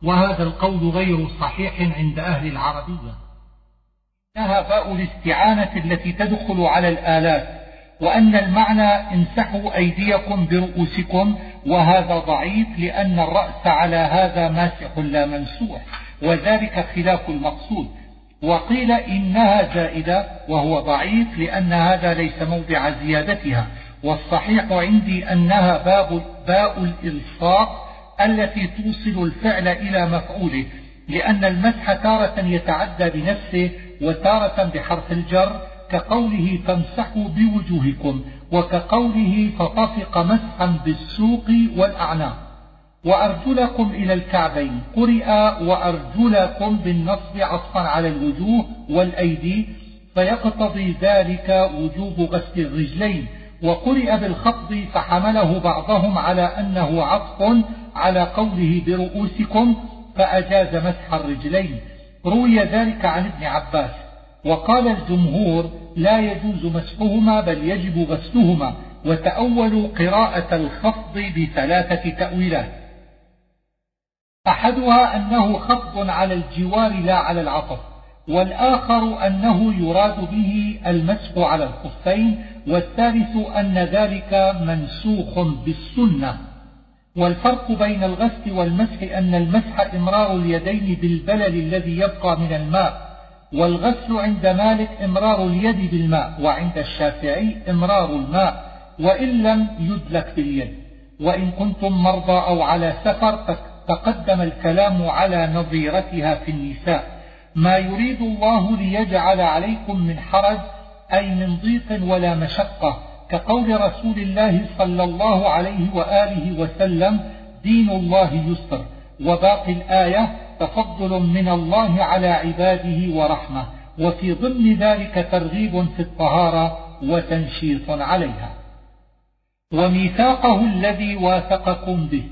Speaker 1: وهذا القول غير صحيح عند أهل العربية. إنها باء الاستعانة التي تدخل على الآلات. وأن المعنى امسحوا أيديكم برؤوسكم وهذا ضعيف لأن الرأس على هذا ماسح لا منسوح وذلك خلاف المقصود وقيل إنها زائدة وهو ضعيف لأن هذا ليس موضع زيادتها والصحيح عندي أنها باب باء الإلصاق التي توصل الفعل إلى مفعوله لأن المسح تارة يتعدى بنفسه وتارة بحرف الجر كقوله فامسحوا بوجوهكم وكقوله فطفق مسحا بالسوق والأعناق. وأرجلكم إلى الكعبين قرئ وأرجلكم بالنصب عطفا على الوجوه والأيدي فيقتضي ذلك وجوب غسل الرجلين. وقرئ بالخفض فحمله بعضهم على أنه عطف على قوله برؤوسكم فأجاز مسح الرجلين. روي ذلك عن ابن عباس. وقال الجمهور لا يجوز مسحهما بل يجب غسلهما وتأولوا قراءة الخفض بثلاثة تأويلات. أحدها أنه خفض على الجوار لا على العطف والآخر أنه يراد به المسح على الخفين والثالث أن ذلك منسوخ بالسنة. والفرق بين الغسل والمسح أن المسح إمرار اليدين بالبلل الذي يبقى من الماء والغسل عند مالك إمرار اليد بالماء وعند الشافعي إمرار الماء وإن لم يدلك باليد وإن كنتم مرضى أو على سفر تقدم الكلام على نظيرتها في النساء. ما يريد الله ليجعل عليكم من حرج أي من ضيق ولا مشقة كقول رسول الله صلى الله عليه وآله وسلم دين الله يسر. وباقي الآية تفضل من الله على عباده ورحمة وفي ضمن ذلك ترغيب في الطهارة وتنشيط عليها. وميثاقه الذي واثقكم به.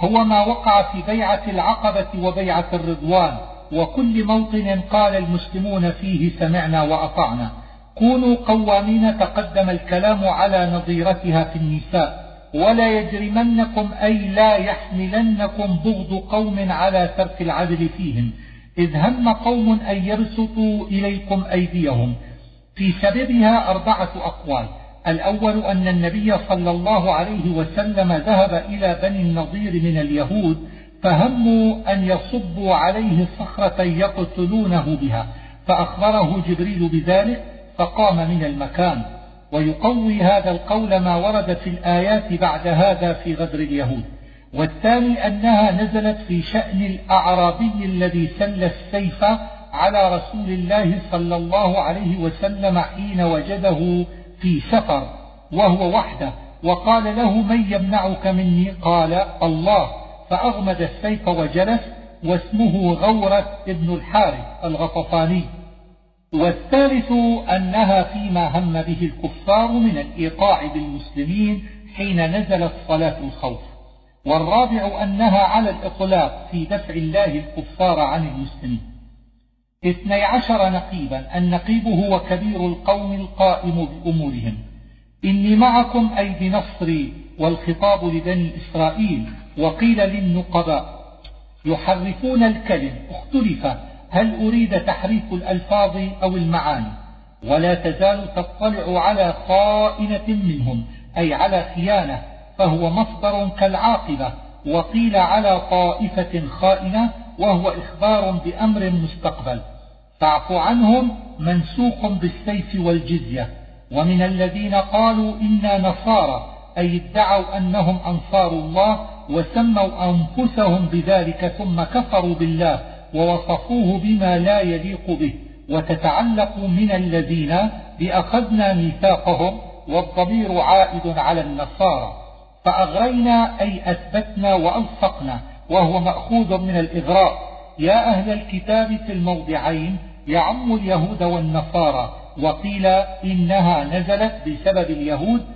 Speaker 1: هو ما وقع في بيعة العقبة وبيعة الرضوان وكل موطن قال المسلمون فيه سمعنا وأطعنا. كونوا قوامين تقدم الكلام على نظيرتها في النساء. ولا يجرمنكم أي لا يحملنكم بغض قوم على ترك العدل فيهم. إذ هم قوم أن يبسطوا إليكم أيديهم. في سببها أربعة أقوال. الأول أن النبي صلى الله عليه وسلم ذهب إلى بني النضير من اليهود فهموا أن يصبوا عليه صخرة يقتلونه بها. فأخبره جبريل بذلك فقام من المكان. ويقوي هذا القول ما ورد في الآيات بعد هذا في غدر اليهود. والثاني أنها نزلت في شأن الأعرابي الذي سل السيف على رسول الله صلى الله عليه وسلم حين وجده في سفر وهو وحده. وقال له من يمنعك مني؟ قال الله. فأغمد السيف وجلس واسمه غورة ابن الحارث الغطفاني. والثالث أنها فيما هم به الكفار من الإيقاع بالمسلمين حين نزلت صلاة الخوف. والرابع أنها على الإطلاق في دفع الله الكفار عن المسلمين. اثني عشر نقيبا النقيب هو كبير القوم القائم بأمورهم. إني معكم أي بنصري والخطاب لبني إسرائيل وقيل للنقباء يحرفون الكلم اختلف هل أريد تحريف الألفاظ أو المعاني؟ ولا تزال تطلع على خائنة منهم أي على خيانة فهو مصدر كالعاقبة وقيل على طائفة خائنة وهو إخبار بأمر مستقبل. فاعف عنهم منسوخ بالسيف والجزية. ومن الذين قالوا إنا نصارى أي ادعوا أنهم أنصار الله وسموا أنفسهم بذلك ثم كفروا بالله ووصفوه بما لا يليق به وتتعلق من الذين بأخذنا ميثاقهم والضمير عائد على النصارى. فأغرينا أي أثبتنا وألصقنا وهو مأخوذ من الإغراء. يا أهل الكتاب في الموضعين يعم اليهود والنصارى وقيل إنها نزلت بسبب اليهود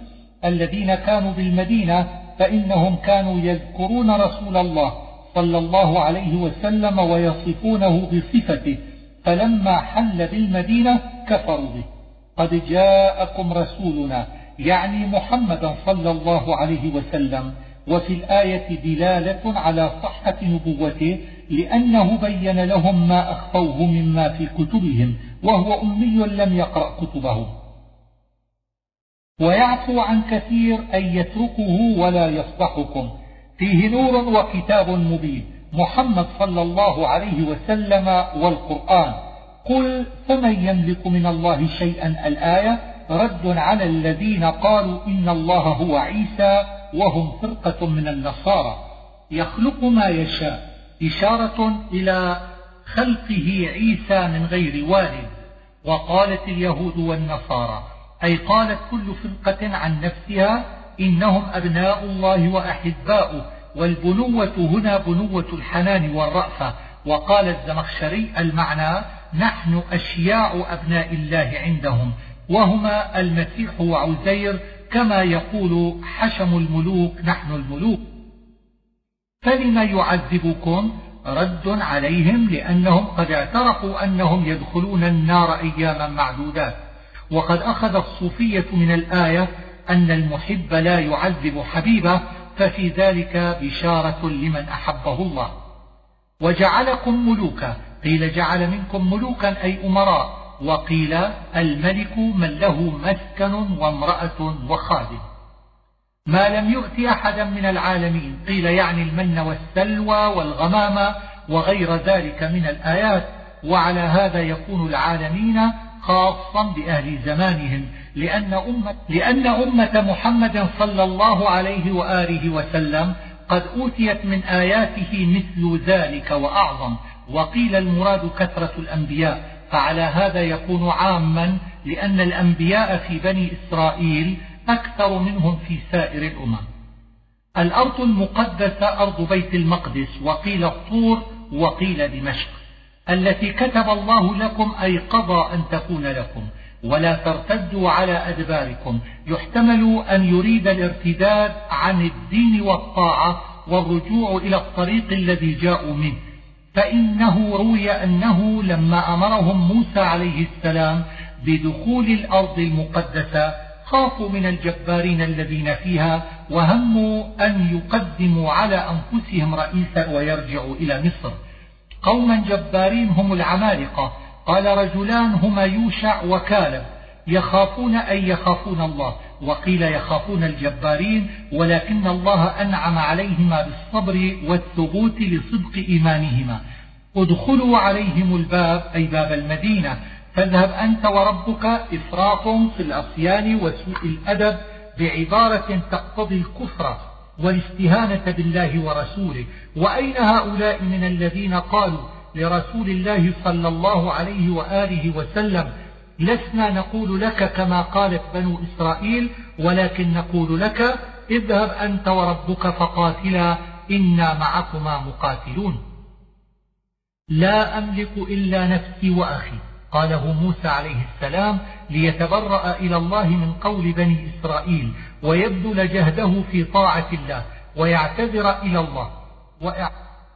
Speaker 1: الذين كانوا بالمدينة فإنهم كانوا يذكرون رسول الله صلى الله عليه وسلم ويصفونه بصفته فلما حل بالمدينة كفروا به. قد جاءكم رسولنا يعني محمدا صلى الله عليه وسلم وفي الآية دلالة على صحة نبوته لأنه بين لهم ما أخفوه مما في كتبهم وهو أمي لم يقرأ كتبهم. ويعفو عن كثير أن يتركه ولا يصلحكم فيه نور وكتاب مبين. محمد صلى الله عليه وسلم والقرآن. قل فمن يملك من الله شيئا الآية؟ رد على الذين قالوا إن الله هو عيسى وهم فرقة من النصارى. يخلق ما يشاء. إشارة إلى خلقه عيسى من غير والد وقالت اليهود والنصارى. أي قالت كل فرقة عن نفسها إنهم أبناء الله وأحباؤه والبنوة هنا بنوة الحنان والرأفة. وقال الزمخشري المعنى نحن أشياع أبناء الله عندهم وهما المسيح وعزير كما يقول حشم الملوك نحن الملوك. فلم يعذبكم؟ رد عليهم لأنهم قد اعترفوا أنهم يدخلون النار أياما معدودات. وقد أخذ الصوفية من الآية أن المحب لا يعذب حبيبه ففي ذلك بشارة لمن أحبه الله. وجعلكم ملوكا قيل جعل منكم ملوكا أي أمراء وقيل الملك من له مسكن وامرأة وخادم. ما لم يؤت أحدا من العالمين قيل يعني المن والسلوى والغمام وغير ذلك من الآيات وعلى هذا يكون العالمين خاصا بأهل زمانهم. لأن أمة, لأن أمة محمد صلى الله عليه وآله وسلم قد أوتيت من آياته مثل ذلك وأعظم. وقيل المراد كثرة الأنبياء. فعلى هذا يكون عاما لأن الأنبياء في بني إسرائيل أكثر منهم في سائر الأمم. الأرض المقدسة أرض بيت المقدس وقيل الطور وقيل دمشق. التي كتب الله لكم أي قضى أن تكون لكم. ولا ترتدوا على أدباركم. يحتمل أن يريد الارتداد عن الدين والطاعة والرجوع إلى الطريق الذي جاءوا منه. فإنه روي أنه لما أمرهم موسى عليه السلام بدخول الأرض المقدسة خافوا من الجبارين الذين فيها وهموا أن يقدموا على أنفسهم رئيسا ويرجعوا إلى مصر. قوما جبارين هم العمالقة قال رجلان هما يوشع وكالب يخافون أي يخافون الله وقيل يخافون الجبارين ولكن الله أنعم عليهما بالصبر والثبوت لصدق إيمانهما. ادخلوا عليهم الباب أي باب المدينة فاذهب أنت وربك إفراط في العصيان وسوء الأدب بعبارة تقتضي الكفر والاستهانة بالله ورسوله. وأين هؤلاء من الذين قالوا لرسول الله صلى الله عليه وآله وسلم لسنا نقول لك كما قالت بنو إسرائيل ولكن نقول لك اذهب أنت وربك فقاتلا إنا معكما مقاتلون. لا أملك إلا نفسي وأخي قاله موسى عليه السلام ليتبرأ إلى الله من قول بني إسرائيل ويبذل جهده في طاعة الله ويعتذر إلى الله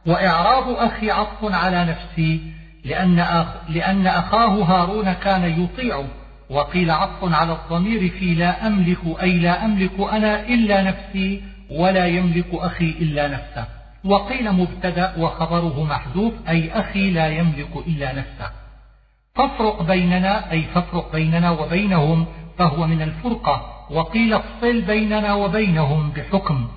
Speaker 1: وإعراض أخي عطف على نفسي لأن, أخ لأن أخاه هارون كان يطيعه وقيل عطف على الضمير في لا أملك أي لا أملك أنا إلا نفسي ولا يملك أخي إلا نفسه. وقيل مبتدأ وخبره محذوف أي أخي لا يملك إلا نفسه. فافرق بيننا أي فافرق بيننا وبينهم فهو من الفرقة. وقيل افصل بيننا وبينهم بحكم.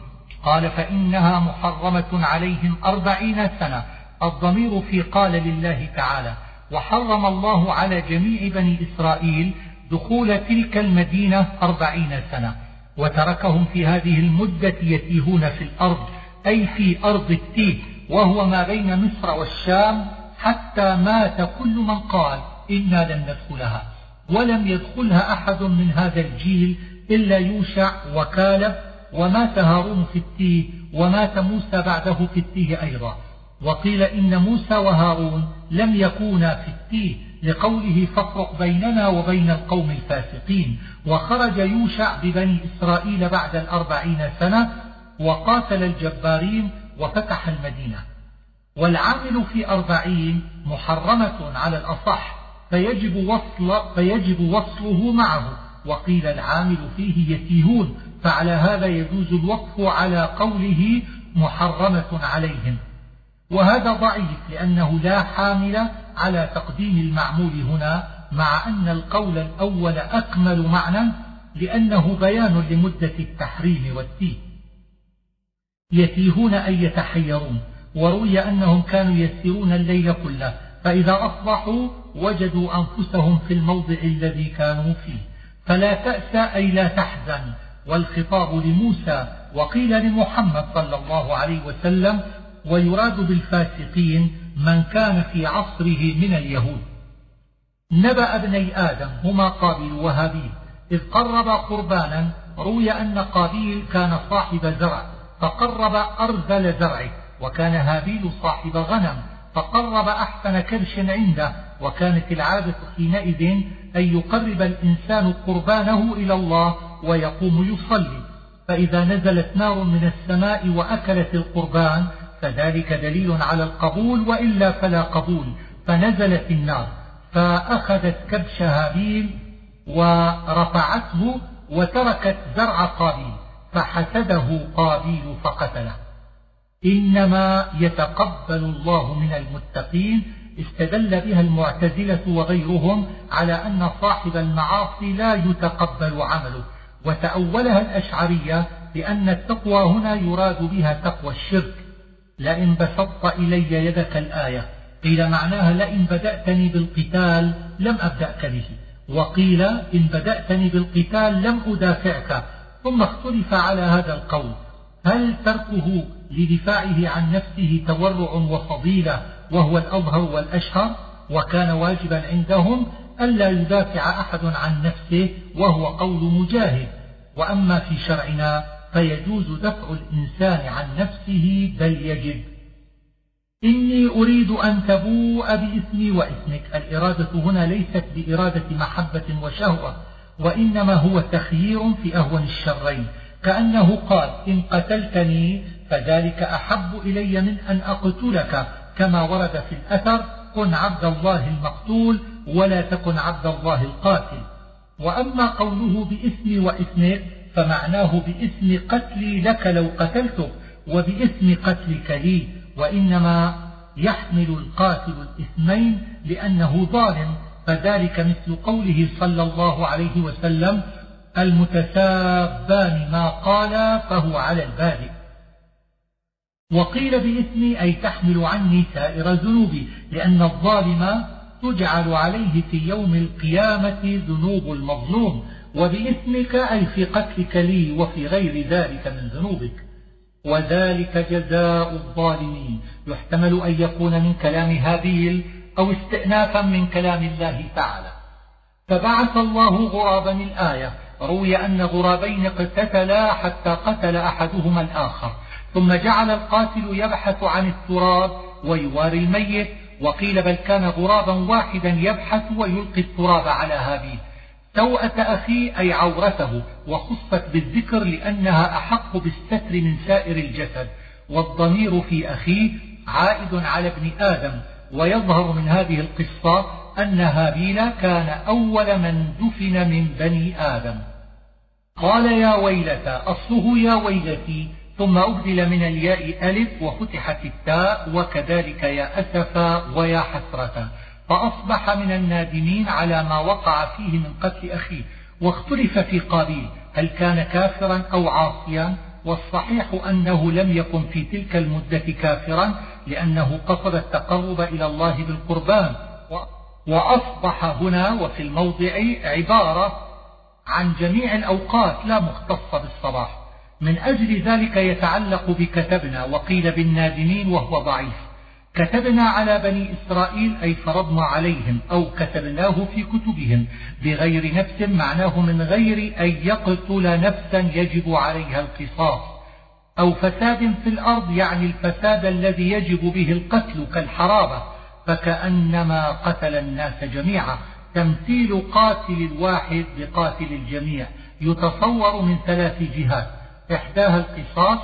Speaker 1: قال فإنها محرمة عليهم أربعين سنة الضمير في قال لله تعالى وحرم الله على جميع بني إسرائيل دخول تلك المدينة أربعين سنة وتركهم في هذه المدة يتيهون في الأرض أي في أرض التيه وهو ما بين مصر والشام حتى مات كل من قال إنا لن ندخلها. ولم يدخلها أحد من هذا الجيل إلا يوشع وكالب ومات هارون في التيه ومات موسى بعده في التيه أيضا. وقيل إن موسى وهارون لم يكونا في التيه لقوله فافرق بيننا وبين القوم الفاسقين. وخرج يوشع ببني إسرائيل بعد الأربعين سنة وقاتل الجبارين وفتح المدينة. والعامل في أربعين محرمة على الأصح فيجب, وصل فيجب وصله معه. وقيل العامل فيه يتيهون فعلى هذا يجوز الوقف على قوله محرمة عليهم. وهذا ضعيف لأنه لا حامل على تقديم المعمول هنا مع أن القول الأول أكمل معنى لأنه بيان لمدة التحريم والتيه يتيهون أي يتحيرون وروي أنهم كانوا يسيرون الليل كله فإذا أصبحوا وجدوا أنفسهم في الموضع الذي كانوا فيه. فلا تأس أي لا تحزن والخطاب لموسى وقيل لمحمد صلى الله عليه وسلم ويراد بالفاسقين من كان في عصره من اليهود. نبأ ابني آدم هما قابيل وهابيل إذ قرب قربانا روي أن قابيل كان صاحب زرع فقرب أرذل زرعه وكان هابيل صاحب غنم فقرب أحسن كبش عنده وكانت العادة حينئذ أن يقرب الإنسان قربانه إلى الله ويقوم يصلي. فإذا نزلت نار من السماء وأكلت القربان فذلك دليل على القبول وإلا فلا قبول. فنزلت النار فأخذت كبش هابيل ورفعته وتركت زرع قابيل فحسده قابيل فقتله. إنما يتقبل الله من المتقين استدل بها المعتزلة وغيرهم على أن صاحب المعاصي لا يتقبل عمله. وتأولها الأشعرية بأن التقوى هنا يراد بها تقوى الشرك. لئن بسطت إلي يدك الآية. قيل معناها لئن بدأتني بالقتال لم أبدأك به. وقيل إن بدأتني بالقتال لم أدافعك. ثم اختلف على هذا القول. هل تركه لدفاعه عن نفسه تورع وفضيلة وهو الأظهر والأشهر وكان واجبا عندهم ألا يدافع أحد عن نفسه وهو قول مجاهد. وأما في شرعنا فيجوز دفع الإنسان عن نفسه بل يجب. إني أريد أن تبوء بإثمي وإثمك الإرادة هنا ليست بإرادة محبة وشهوة وإنما هو تخيير في أهون الشرين. كأنه قال إن قتلتني فذلك أحب إلي من أن أقتلك كما ورد في الأثر كن عبد الله المقتول ولا تكن عبد الله القاتل. وأما قوله بإثم وإثمك فمعناه بإثم قتلي لك لو قتلتك وبإثم قتلك لي وإنما يحمل القاتل الإثمين لأنه ظالم. فذلك مثل قوله صلى الله عليه وسلم المتسابان ما قال فهو على البادئ وقيل بإثمي أي تحمل عني سائر ذنوبي لأن الظالم تجعل عليه في يوم القيامة ذنوب المظلوم وبإثمك أي في قتلك لي وفي غير ذلك من ذنوبك. وذلك جزاء الظالمين. يحتمل أن يكون من كلام هابيل أو استئنافا من كلام الله تعالى. فبعث الله غرابا الآية. روي أن غرابين اقتتلا حتى قتل أحدهما الآخر. ثم جعل القاتل يبحث عن التراب ويواري الميت وقيل بل كان غرابا واحدا يبحث ويلقي التراب على هابيل توأة أخيه أي عورته وخصت بالذكر لأنها أحق بالستر من سائر الجسد. والضمير في أخيه عائد على ابن آدم ويظهر من هذه القصة أن هابيل كان أول من دفن من بني آدم. قال يا ويلتى أصله يا ويلتي ثم أبدل من الياء ألف وفتحت التاء وكذلك يا أسفا ويا حسرة فأصبح من النادمين على ما وقع فيه من قتل أخيه واختلف في قابيل هل كان كافرا أو عاصيا والصحيح أنه لم يكن في تلك المدة كافرا لأنه قصد التقرب إلى الله بالقربان وأصبح هنا وفي الموضع عبارة عن جميع الأوقات لا مختصة بالصباح. من أجل ذلك يتعلق بكتبنا وقيل بالنادمين وهو ضعيف. كتبنا على بني إسرائيل أي فرضنا عليهم أو كتبناه في كتبهم بغير نفس معناه من غير أن يقتل نفسا يجب عليها القصاص. أو فساد في الأرض يعني الفساد الذي يجب به القتل كالحرابة فكأنما قتل الناس جميعا. تمثيل قاتل الواحد بقاتل الجميع يتصور من ثلاث جهات. إحداها القصاص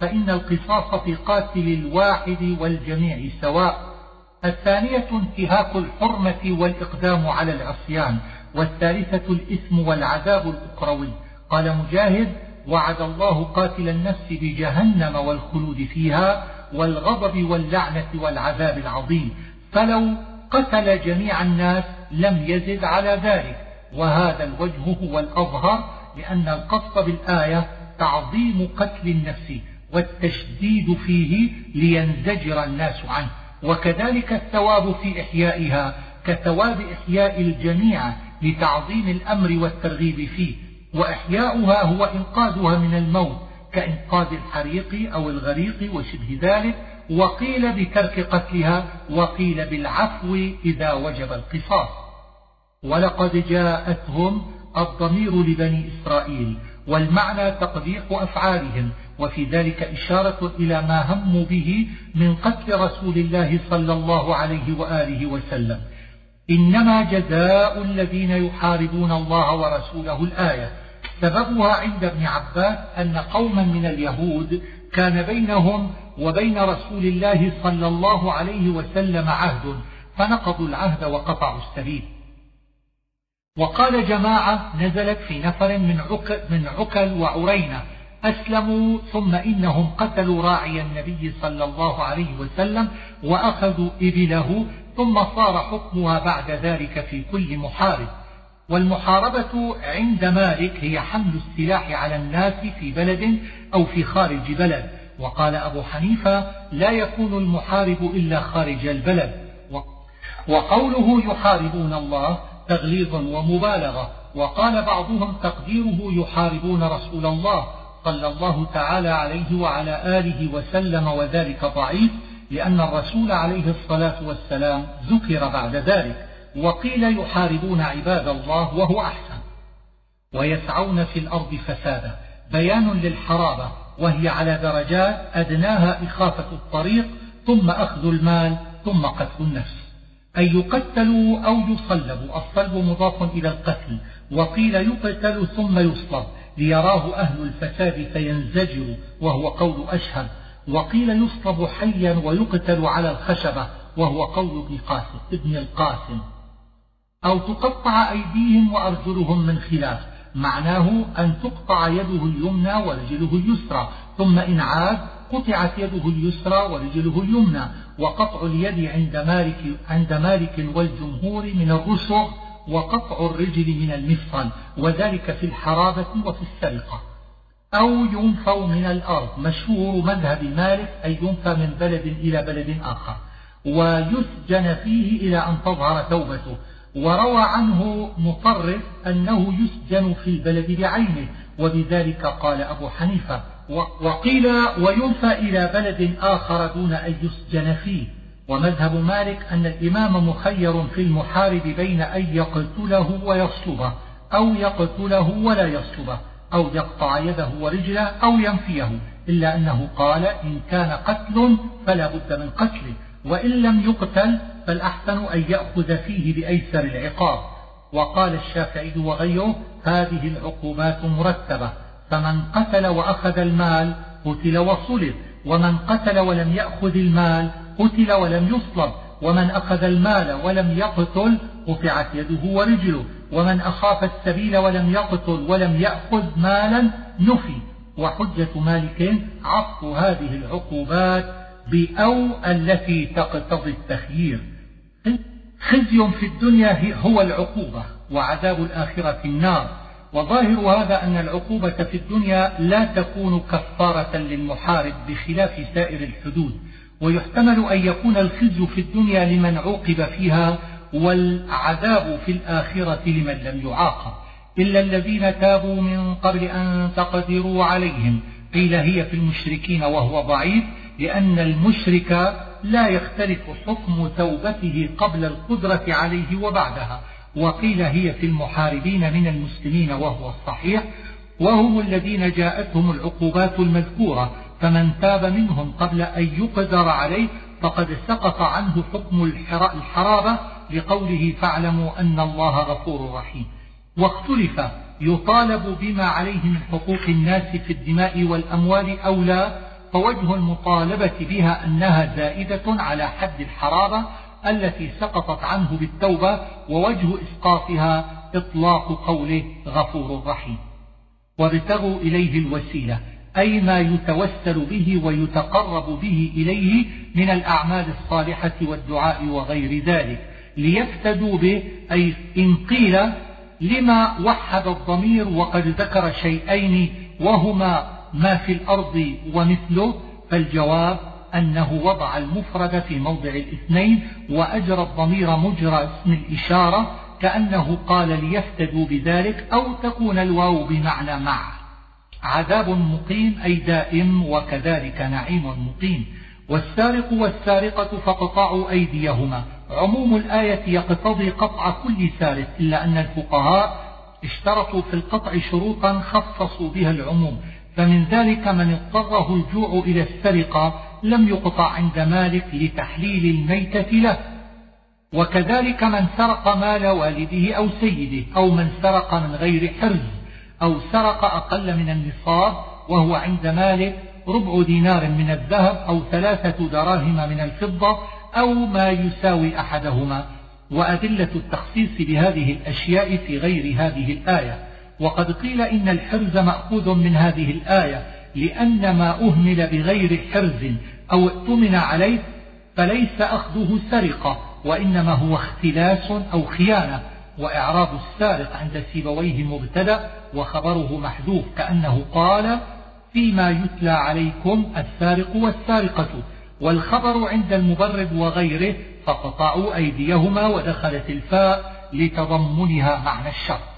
Speaker 1: فإن القصاص في قاتل الواحد والجميع سواء. الثانية انتهاك الحرمة والإقدام على العصيان والثالثة الإثم والعذاب الأخروي. قال مجاهد وعد الله قاتل النفس بجهنم والخلود فيها والغضب واللعنة والعذاب العظيم. فلو قتل جميع الناس لم يزد على ذلك. وهذا الوجه هو الأظهر لأن القصد بالآية تعظيم قتل النفس والتشديد فيه لينزجر الناس عنه. وكذلك الثواب في إحيائها كثواب إحياء الجميع لتعظيم الأمر والترغيب فيه. وإحياؤها هو إنقاذها من الموت كإنقاذ الحريق أو الغريق وشبه ذلك. وقيل بترك قتلها وقيل بالعفو إذا وجب القصاص. ولقد جاءتهم الضمير لبني إسرائيل والمعنى تقبيح أفعالهم وفي ذلك إشارة إلى ما هموا به من قتل رسول الله صلى الله عليه وآله وسلم. إنما جزاء الذين يحاربون الله ورسوله الآية. سببها عند ابن عباس أن قوما من اليهود كان بينهم وبين رسول الله صلى الله عليه وسلم عهد فنقضوا العهد وقطعوا السبيل. وقال جماعة نزلت في نفر من عكل, من عكل وعرينة. أسلموا ثم إنهم قتلوا راعي النبي صلى الله عليه وسلم وأخذوا إبله ثم صار حكمها بعد ذلك في كل محارب. والمحاربة عند مالك هي حمل السلاح على الناس في بلد أو في خارج بلد. وقال أبو حنيفة لا يكون المحارب إلا خارج البلد. وقوله يحاربون الله تغليظ ومبالغة. وقال بعضهم تقديره يحاربون رسول الله صلى الله تعالى عليه وعلى آله وسلم وذلك ضعيف لأن الرسول عليه الصلاة والسلام ذكر بعد ذلك وقيل يحاربون عباد الله وهو أحسن. ويسعون في الأرض فسادا. بيان للحرابة وهي على درجات أدناها إخافة الطريق ثم أخذ المال ثم قتل النفس. أن يقتلوا أو يصلبوا. الصلب مضاف إلى القتل. وقيل يقتل ثم يصلب. ليراه أهل الفساد فينزجر وهو قول أشهب وقيل يصلب حيا ويقتل على الخشبة وهو قول ابن قاسم ابن القاسم. أو تقطع أيديهم وأرجلهم من خلاف. معناه أن تقطع يده اليمنى ورجله اليسرى. ثم إن عاد قطعت يده اليسرى ورجله اليمنى وقطع اليد عند مالك, عند مالك والجمهور من الرسغ وقطع الرجل من المفصل وذلك في الحرابة وفي السرقة. أو ينفوا من الأرض مشهور مذهب مالك أي ينفى من بلد إلى بلد آخر. ويسجن فيه إلى أن تظهر توبته وروى عنه مطرف أنه يسجن في البلد بعينه وبذلك قال أبو حنيفة وقيل وينفى إلى بلد آخر دون أن يسجن فيه. ومذهب مالك أن الإمام مخير في المحارب بين أن يقتله ويصلبه أو يقتله ولا يصلبه أو يقطع يده ورجله أو ينفيه إلا أنه قال إن كان قتل فلا بد من قتله وإن لم يقتل فالأحسن أن يأخذ فيه بأيسر العقاب. وقال الشافعي وغيره هذه العقوبات مرتبة. فمن قتل وأخذ المال قتل وصلب. ومن قتل ولم يأخذ المال قتل ولم يصلب. ومن أخذ المال ولم يقتل قطعت يده ورجله. ومن أخاف السبيل ولم يقتل ولم يأخذ مالا نفي. وحجة مالك عطف هذه العقوبات بأو التي تقتضي التخيير. خزي في الدنيا هو العقوبة وعذاب الآخرة النار. وظاهر هذا أن العقوبة في الدنيا لا تكون كفارة للمحارب بخلاف سائر الحدود ويحتمل أن يكون الخزي في الدنيا لمن عوقب فيها والعذاب في الآخرة لمن لم يعاقب. إلا الذين تابوا من قبل أن تقدروا عليهم. قيل هي في المشركين وهو ضعيف لأن المشرك لا يختلف حكم توبته قبل القدرة عليه وبعدها. وقيل هي في المحاربين من المسلمين وهو الصحيح وهم الذين جاءتهم العقوبات المذكورة فمن تاب منهم قبل أن يقدر عليه فقد سقط عنه حكم الحرابة لقوله فاعلموا أن الله غفور رحيم. واختلف يطالب بما عليه من حقوق الناس في الدماء والأموال أو لا فوجه المطالبة بها أنها زائدة على حد الحرابة التي سقطت عنه بالتوبة ووجه إسقاطها إطلاق قوله غفور رحيم. وابتغوا إليه الوسيلة أي ما يتوسل به ويتقرب به إليه من الأعمال الصالحة والدعاء وغير ذلك ليفتدوا به أي إن قيل لما وحد الضمير وقد ذكر شيئين وهما ما في الأرض ومثله فالجواب أنه وضع المفرد في موضع الاثنين وأجرى الضمير مجرى اسم الإشارة كأنه قال ليفتدوا بذلك أو تكون الواو بمعنى مع. عذاب مقيم أي دائم وكذلك نعيم مقيم. والسارق والسارقة فاقطعوا أيديهما. عموم الآية يقتضي قطع كل سارق إلا أن الفقهاء اشترطوا في القطع شروطا خصصوا بها العموم. فمن ذلك من اضطره الجوع إلى السرقة لم يقطع عند مالك لتحليل الميتة له. وكذلك من سرق مال والده أو سيده أو من سرق من غير حرز أو سرق أقل من النصاب وهو عند مالك ربع دينار من الذهب أو ثلاثة دراهم من الفضة أو ما يساوي أحدهما. وأدلة التخصيص بهذه الأشياء في غير هذه الآية. وقد قيل إن الحرز مأخوذ من هذه الآية لأن ما أهمل بغير حرز أو ائتمن عليه فليس أخذه سرقة وإنما هو اختلاس أو خيانة وإعراب السارق عند سيبويه مبتدأ وخبره محذوف كأنه قال فيما يتلى عليكم السارق والسارقة والخبر عند المبرد وغيره فقطعوا أيديهما ودخلت الفاء لتضمنها معنى الشر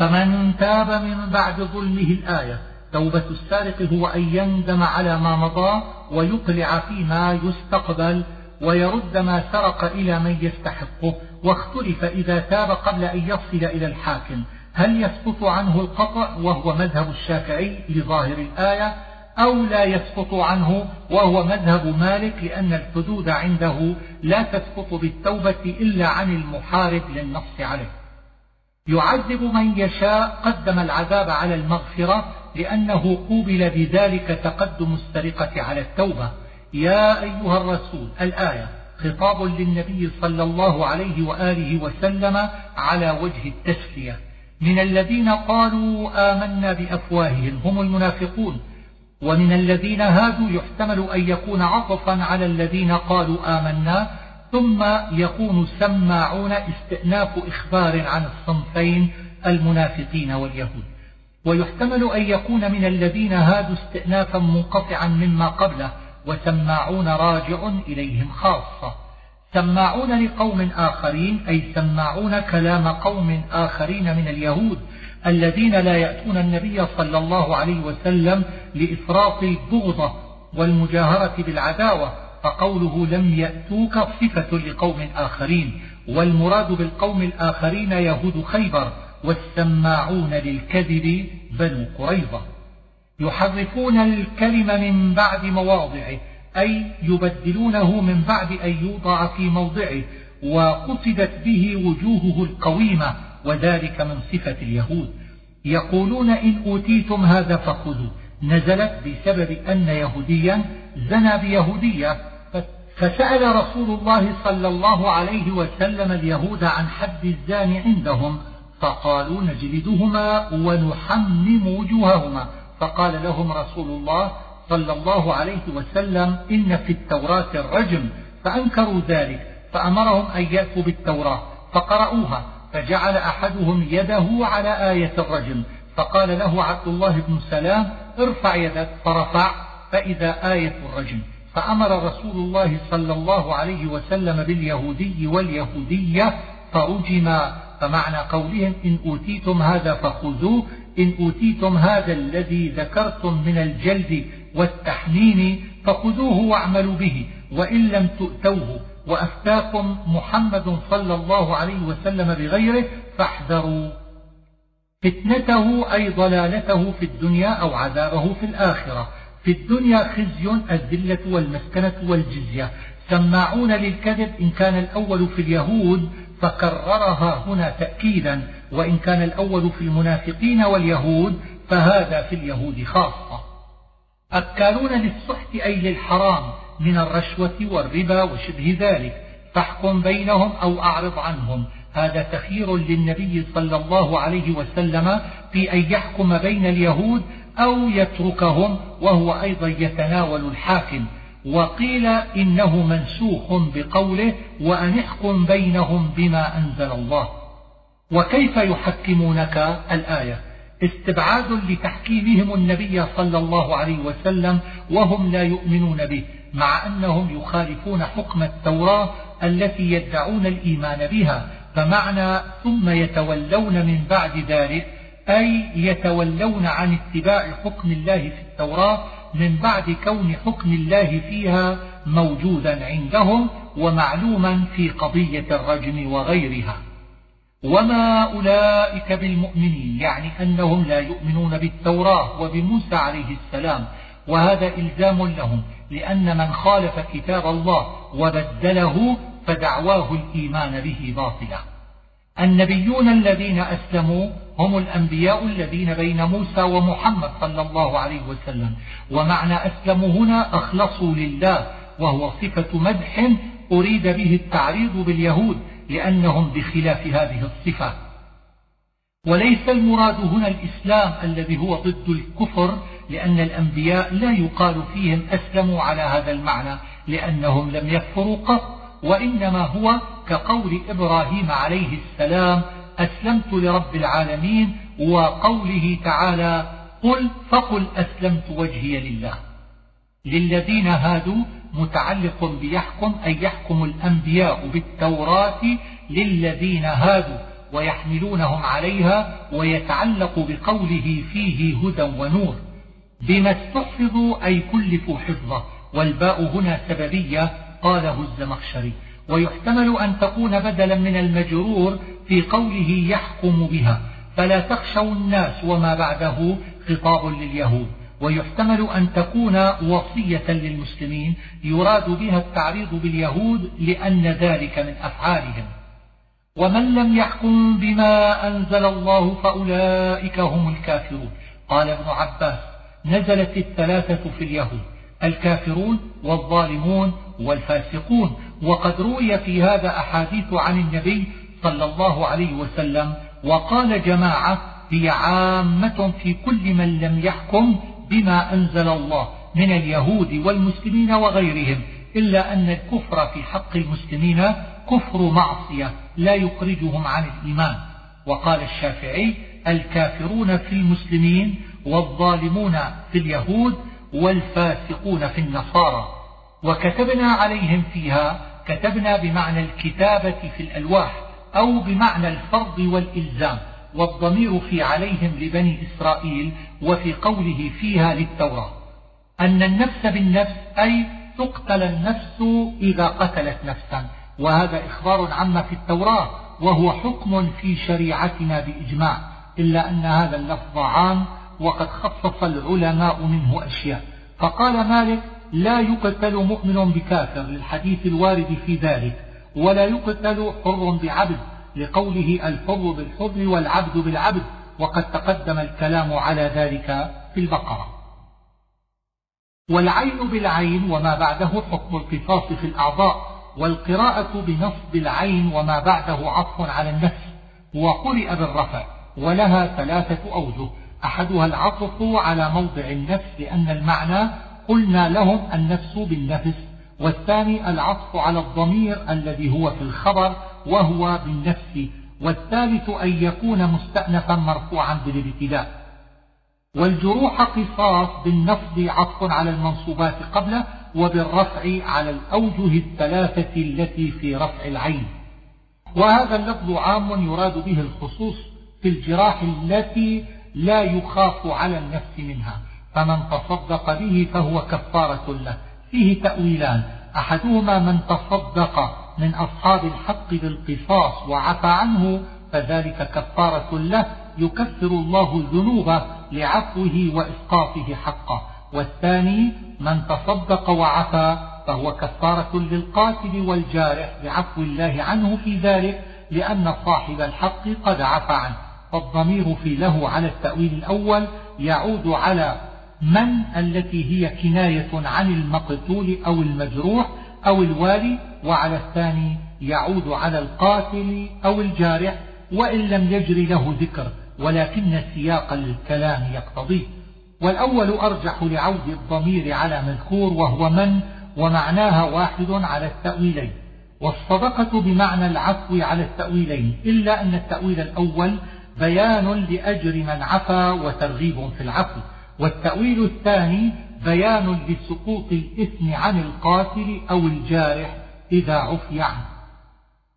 Speaker 1: فمن تاب من بعد ظلمه الآية توبة السارق هو أن يندم على ما مضى ويقلع فيما يستقبل ويرد ما سرق إلى من يستحقه واختلف إذا تاب قبل أن يصل إلى الحاكم. هل يسقط عنه القطع وهو مذهب الشافعي لظاهر الآية أو لا يسقط عنه وهو مذهب مالك لأن الحدود عنده لا تسقط بالتوبة إلا عن المحارب للنص عليه؟ يعذب من يشاء قدم العذاب على المغفرة لأنه قوبل بذلك تقدم السرقة على التوبة. يا أيها الرسول الآية خطاب للنبي صلى الله عليه وآله وسلم على وجه التسلية. من الذين قالوا آمنا بأفواههم هم المنافقون ومن الذين هادوا يحتمل أن يكون عطفا على الذين قالوا آمنا ثم يكون سماعون استئناف إخبار عن الصنفين المنافقين واليهود. ويحتمل أن يكون من الذين هادوا استئنافا منقطعا مما قبله وسماعون راجع إليهم خاصة. سماعون لقوم آخرين أي سماعون كلام قوم آخرين من اليهود الذين لا يأتون النبي صلى الله عليه وسلم لإفراط البغضة والمجاهرة بالعداوة فقوله لم يأتوك صفة لقوم آخرين والمراد بالقوم الآخرين يهود خيبر والسماعون للكذب بنو قريظة. يحرفون الكلم من بعد مواضعه أي يبدلونه من بعد أن يوضع في موضعه وقصدت به وجوهه القويمة وذلك من صفة اليهود. يقولون إن أوتيتم هذا فخذوا نزلت بسبب أن يهوديا زنى بيهودية فسأل رسول الله صلى الله عليه وسلم اليهود عن حد الزاني عندهم فقالوا نجلدهما ونحمم وجوههما. فقال لهم رسول الله صلى الله عليه وسلم إن في التوراة الرجم فأنكروا ذلك فأمرهم أن يأتوا بالتوراة فقرأوها فجعل أحدهم يده على آية الرجم. فقال له عبد الله بن سلام ارفع يدك فرفع فإذا آية الرجم. فأمر رسول الله صلى الله عليه وسلم باليهودي واليهودية فرجما فمعنى قولهم إن أوتيتم هذا فخذوه إن أوتيتم هذا الذي ذكرتم من الجلد والتحنين فخذوه واعملوا به وإن لم تؤتوه وأفتاكم محمد صلى الله عليه وسلم بغيره فاحذروا. فتنته أي ضلالته في الدنيا أو عذابه في الآخرة. في الدنيا خزي الذلة والمسكنة والجزية. سماعون للكذب إن كان الأول في اليهود فكررها هنا تأكيدا وإن كان الأول في المنافقين واليهود فهذا في اليهود خاصة. أكالون للسحت أي للحرام من الرشوة والربا وشبه ذلك. فاحكم بينهم أو أعرض عنهم. هذا تخير للنبي صلى الله عليه وسلم في أن يحكم بين اليهود أو يتركهم وهو أيضا يتناول الحاكم وقيل إنه منسوخ بقوله وأن احكم بينهم بما أنزل الله. وكيف يحكمونك الآية؟ استبعاد لتحكيمهم النبي صلى الله عليه وسلم وهم لا يؤمنون به مع أنهم يخالفون حكم التوراة التي يدعون الإيمان بها فمعنى ثم يتولون من بعد ذلك أي يتولون عن اتباع حكم الله في التوراة من بعد كون حكم الله فيها موجودا عندهم ومعلوما في قضية الرجم وغيرها. وما أولئك بالمؤمنين يعني أنهم لا يؤمنون بالتوراة وبموسى عليه السلام وهذا إلزام لهم لأن من خالف كتاب الله وبدله فدعواه الإيمان به باطلا. النبيون الذين أسلموا هم الأنبياء الذين بين موسى ومحمد صلى الله عليه وسلم. ومعنى أسلموا هنا أخلصوا لله وهو صفة مدح أريد به التعريض باليهود لأنهم بخلاف هذه الصفة. وليس المراد هنا الإسلام الذي هو ضد الكفر لأن الأنبياء لا يقال فيهم أسلموا على هذا المعنى لأنهم لم يكفروا قط وإنما هو كقول إبراهيم عليه السلام أسلمت لرب العالمين وقوله تعالى قل فقل أسلمت وجهي لله. للذين هادوا متعلق بيحكم أي يحكم الأنبياء بالتوراة للذين هادوا ويحملونهم عليها ويتعلق بقوله فيه هدى ونور. بما استحفظوا أي كلفوا حفظه. والباء هنا سببية قاله الزمخشري. ويحتمل أن تكون بدلا من المجرور في قوله يحكم بها. فلا تخشوا الناس وما بعده خطاب لليهود. ويحتمل أن تكون وصية للمسلمين يراد بها التعريض باليهود لأن ذلك من أفعالهم. ومن لم يحكم بما أنزل الله فأولئك هم الكافرون. قال ابن عباس نزلت الثلاثة في اليهود الكافرون والظالمون والفاسقون. وقد روي في هذا أحاديث عن النبي صلى الله عليه وسلم وقال جماعة هي عامة في كل من لم يحكم بما أنزل الله من اليهود والمسلمين وغيرهم إلا أن الكفر في حق المسلمين كفر معصية لا يخرجهم عن الإيمان. وقال الشافعي الكافرون في المسلمين والظالمون في اليهود والفاسقون في النصارى. وكتبنا عليهم فيها كتبنا بمعنى الكتابة في الألواح أو بمعنى الفرض والإلزام والضمير في عليهم لبني إسرائيل وفي قوله فيها للتوراة. أن النفس بالنفس أي تقتل النفس إذا قتلت نفسا. وهذا إخبار عما في التوراة وهو حكم في شريعتنا بإجماع. إلا أن هذا اللفظ عام وقد خصص العلماء منه أشياء. فقال مالك لا يقتل مؤمن بكافر للحديث الوارد في ذلك. ولا يقتل حر بعبد لقوله الحر بالحر والعبد بالعبد وقد تقدم الكلام على ذلك في البقرة. والعين بالعين وما بعده حكم القصاص في الأعضاء والقراءة بنصب العين وما بعده عطف على النفس وقرئ بالرفع ولها ثلاثة أوجه. أحدها العطف على موضع النفس لأن المعنى قلنا لهم النفس بالنفس والثاني العطف على الضمير الذي هو في الخبر وهو بالنفس والثالث أن يكون مستأنفا مرفوعا بالابتداء. والجروح قصاص بالنصب عطف على المنصوبات قبله وبالرفع على الأوجه الثلاثة التي في رفع العين. وهذا اللفظ عام يراد به الخصوص في الجراح التي لا يخاف على النفس منها فمن تصدق به فهو كفارة له. فيه تأويلان. أحدهما من تصدق من أصحاب الحق بالقصاص وعفى عنه فذلك كفارة له يكفر الله ذنوبه لعفوه وإسقاطه حقه. والثاني من تصدق وعفى فهو كفارة للقاتل والجارح بعفو الله عنه في ذلك لأن صاحب الحق قد عفى عنه. فالضمير في له على التأويل الأول يعود على من التي هي كناية عن المقتول أو المجروح أو الوالي وعلى الثاني يعود على القاتل أو الجارح وإن لم يجري له ذكر ولكن سياق الكلام يقتضيه والأول أرجح لعود الضمير على مذكور وهو من؟ ومعناها واحد على التأويلين. والصدقة بمعنى العفو على التأويلين إلا أن التأويل الأول بيان لأجر من عفا وترغيب في العفو. والتأويل الثاني بيان لسقوط الإثم عن القاتل أو الجارح إذا عفي عنه.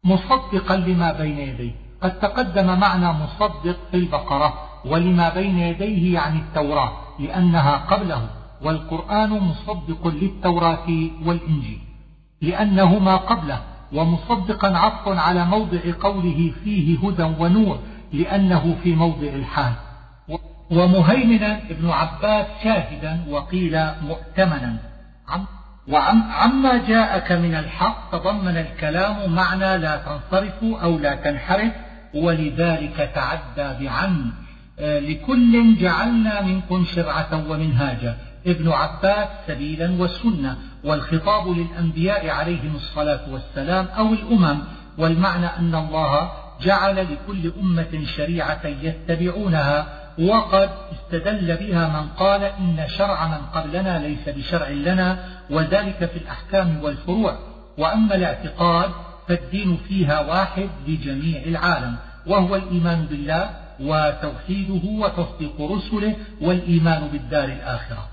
Speaker 1: مصدقا لما بين يديه. قد تقدم معنى مصدق في البقرة ولما بين يديه يعني التوراة لأنها قبله والقرآن مصدق للتوراة والإنجيل لأنهما قبله ومصدقا عطف على موضع قوله فيه هدى ونور لأنه في موضع الحال. ومهيمنا ابن عباس شاهدا وقيل مؤتمنا. وعما جاءك من الحق تضمن الكلام معنى لا تنصرف أو لا تنحرف ولذلك تعدى بعن آه، لكل جعلنا منكم شرعة ومنهاجا. ابن عباس سبيلا والسنة. والخطاب للأنبياء عليهم الصلاة والسلام أو الأمم. والمعنى أن الله جعل لكل أمة شريعة يتبعونها. وقد استدل بها من قال إن شرع من قبلنا ليس بشرع لنا وذلك في الأحكام والفروع. وأما الاعتقاد فالدين فيها واحد لجميع العالم وهو الإيمان بالله وتوحيده وتصديق رسله والإيمان بالدار الآخرة.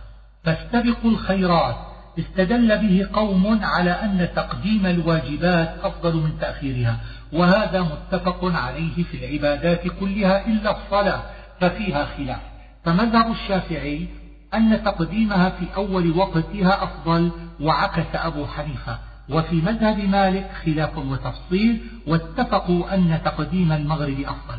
Speaker 1: فاستبقوا الخيرات. استدل به قوم على أن تقديم الواجبات أفضل من تأخيرها وهذا متفق عليه في العبادات كلها إلا الصلاة. ففيها خلاف. فمذهب الشافعي أن تقديمها في أول وقتها أفضل وعكس أبو حنيفة. وفي مذهب مالك خلاف وتفصيل واتفقوا أن تقديم المغرب أفضل.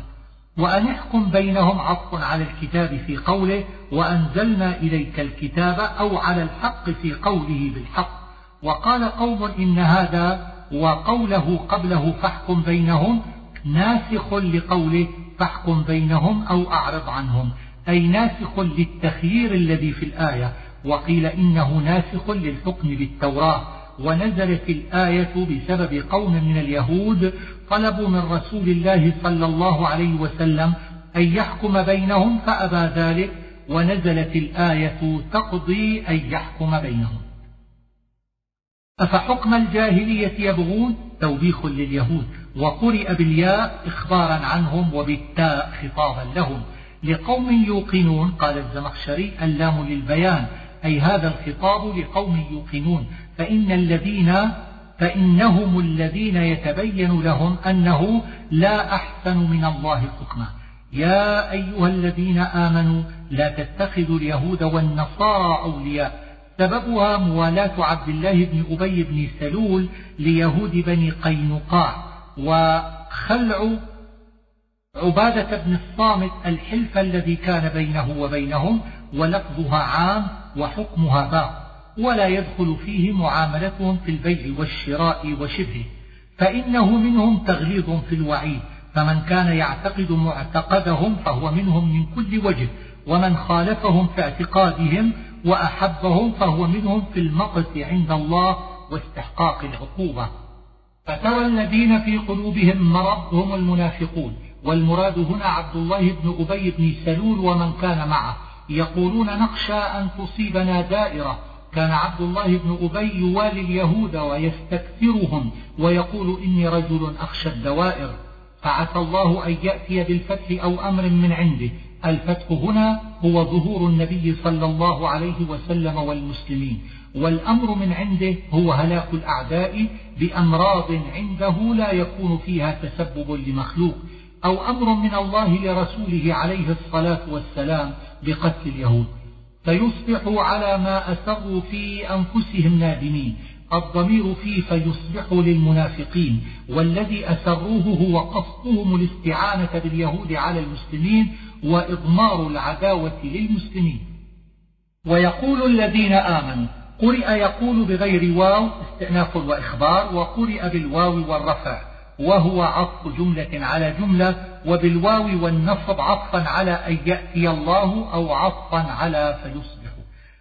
Speaker 1: وأن يحكم بينهم عطف على الكتاب في قوله وأنزلنا إليك الكتاب أو على الحق في قوله بالحق وقال قوم إن هذا وقوله قبله فاحكم بينهم ناسخ لقوله فاحكم بينهم أو أعرض عنهم. أي ناسخ للتخيير الذي في الآية. وقيل إنه ناسخ للحكم بالتوراة. ونزلت الآية بسبب قوم من اليهود طلبوا من رسول الله صلى الله عليه وسلم أن يحكم بينهم فأبى ذلك. ونزلت الآية تقضي أن يحكم بينهم. أفحكم الجاهلية يبغون؟ توبيخ لليهود. وقرئ بالياء إخبارا عنهم وبالتاء خطابا لهم. لقوم يوقنون قال الزمخشري اللام للبيان. أي هذا الخطاب لقوم يوقنون. فإن الذين فإنهم الذين يتبين لهم أنه لا أحسن من الله حكما يا أيها الذين آمنوا لا تتخذوا اليهود والنصارى أولياء. سببها موالاة عبد الله بن أبي بن سلول ليهود بني قينقاع وخلع عبادة بن الصامت الحلف الذي كان بينه وبينهم ولفظها عام وحكمها باق ولا يدخل فيه معاملتهم في البيع والشراء وشبهه فإنه منهم تغليظ في الوعيد فمن كان يعتقد معتقدهم فهو منهم من كل وجه ومن خالفهم في اعتقادهم وأحبهم فهو منهم في المقت عند الله واستحقاق العقوبة. فترى الذين في قلوبهم مرض هم المنافقون. والمراد هنا عبد الله بن أبي بن سلول ومن كان معه. يقولون نخشى أن تصيبنا دائرة. كان عبد الله بن أبي يوالي اليهود ويستكثرهم ويقول إني رجل أخشى الدوائر. فعسى الله أن يأتي بالفتح أو أمر من عنده. الفتح هنا هو ظهور النبي صلى الله عليه وسلم والمسلمين. والأمر من عنده هو هلاك الأعداء بأمراض عنده لا يكون فيها تسبب لمخلوق. أو أمر من الله لرسوله عليه الصلاة والسلام بقتل اليهود. فيصبحوا على ما أسروا في أنفسهم نادمين. الضمير فيه فيصبحوا للمنافقين والذي أسروه هو قصدهم الاستعانة باليهود على المسلمين وإضمار العداوة للمسلمين. ويقول الذين آمنوا قرئ يقول بغير واو استئناف وإخبار وقرئ بالواو والرفع وهو عطف جملة على جملة وبالواو والنصب عطفا على أن يأتي الله أو عطفا على فيصبح.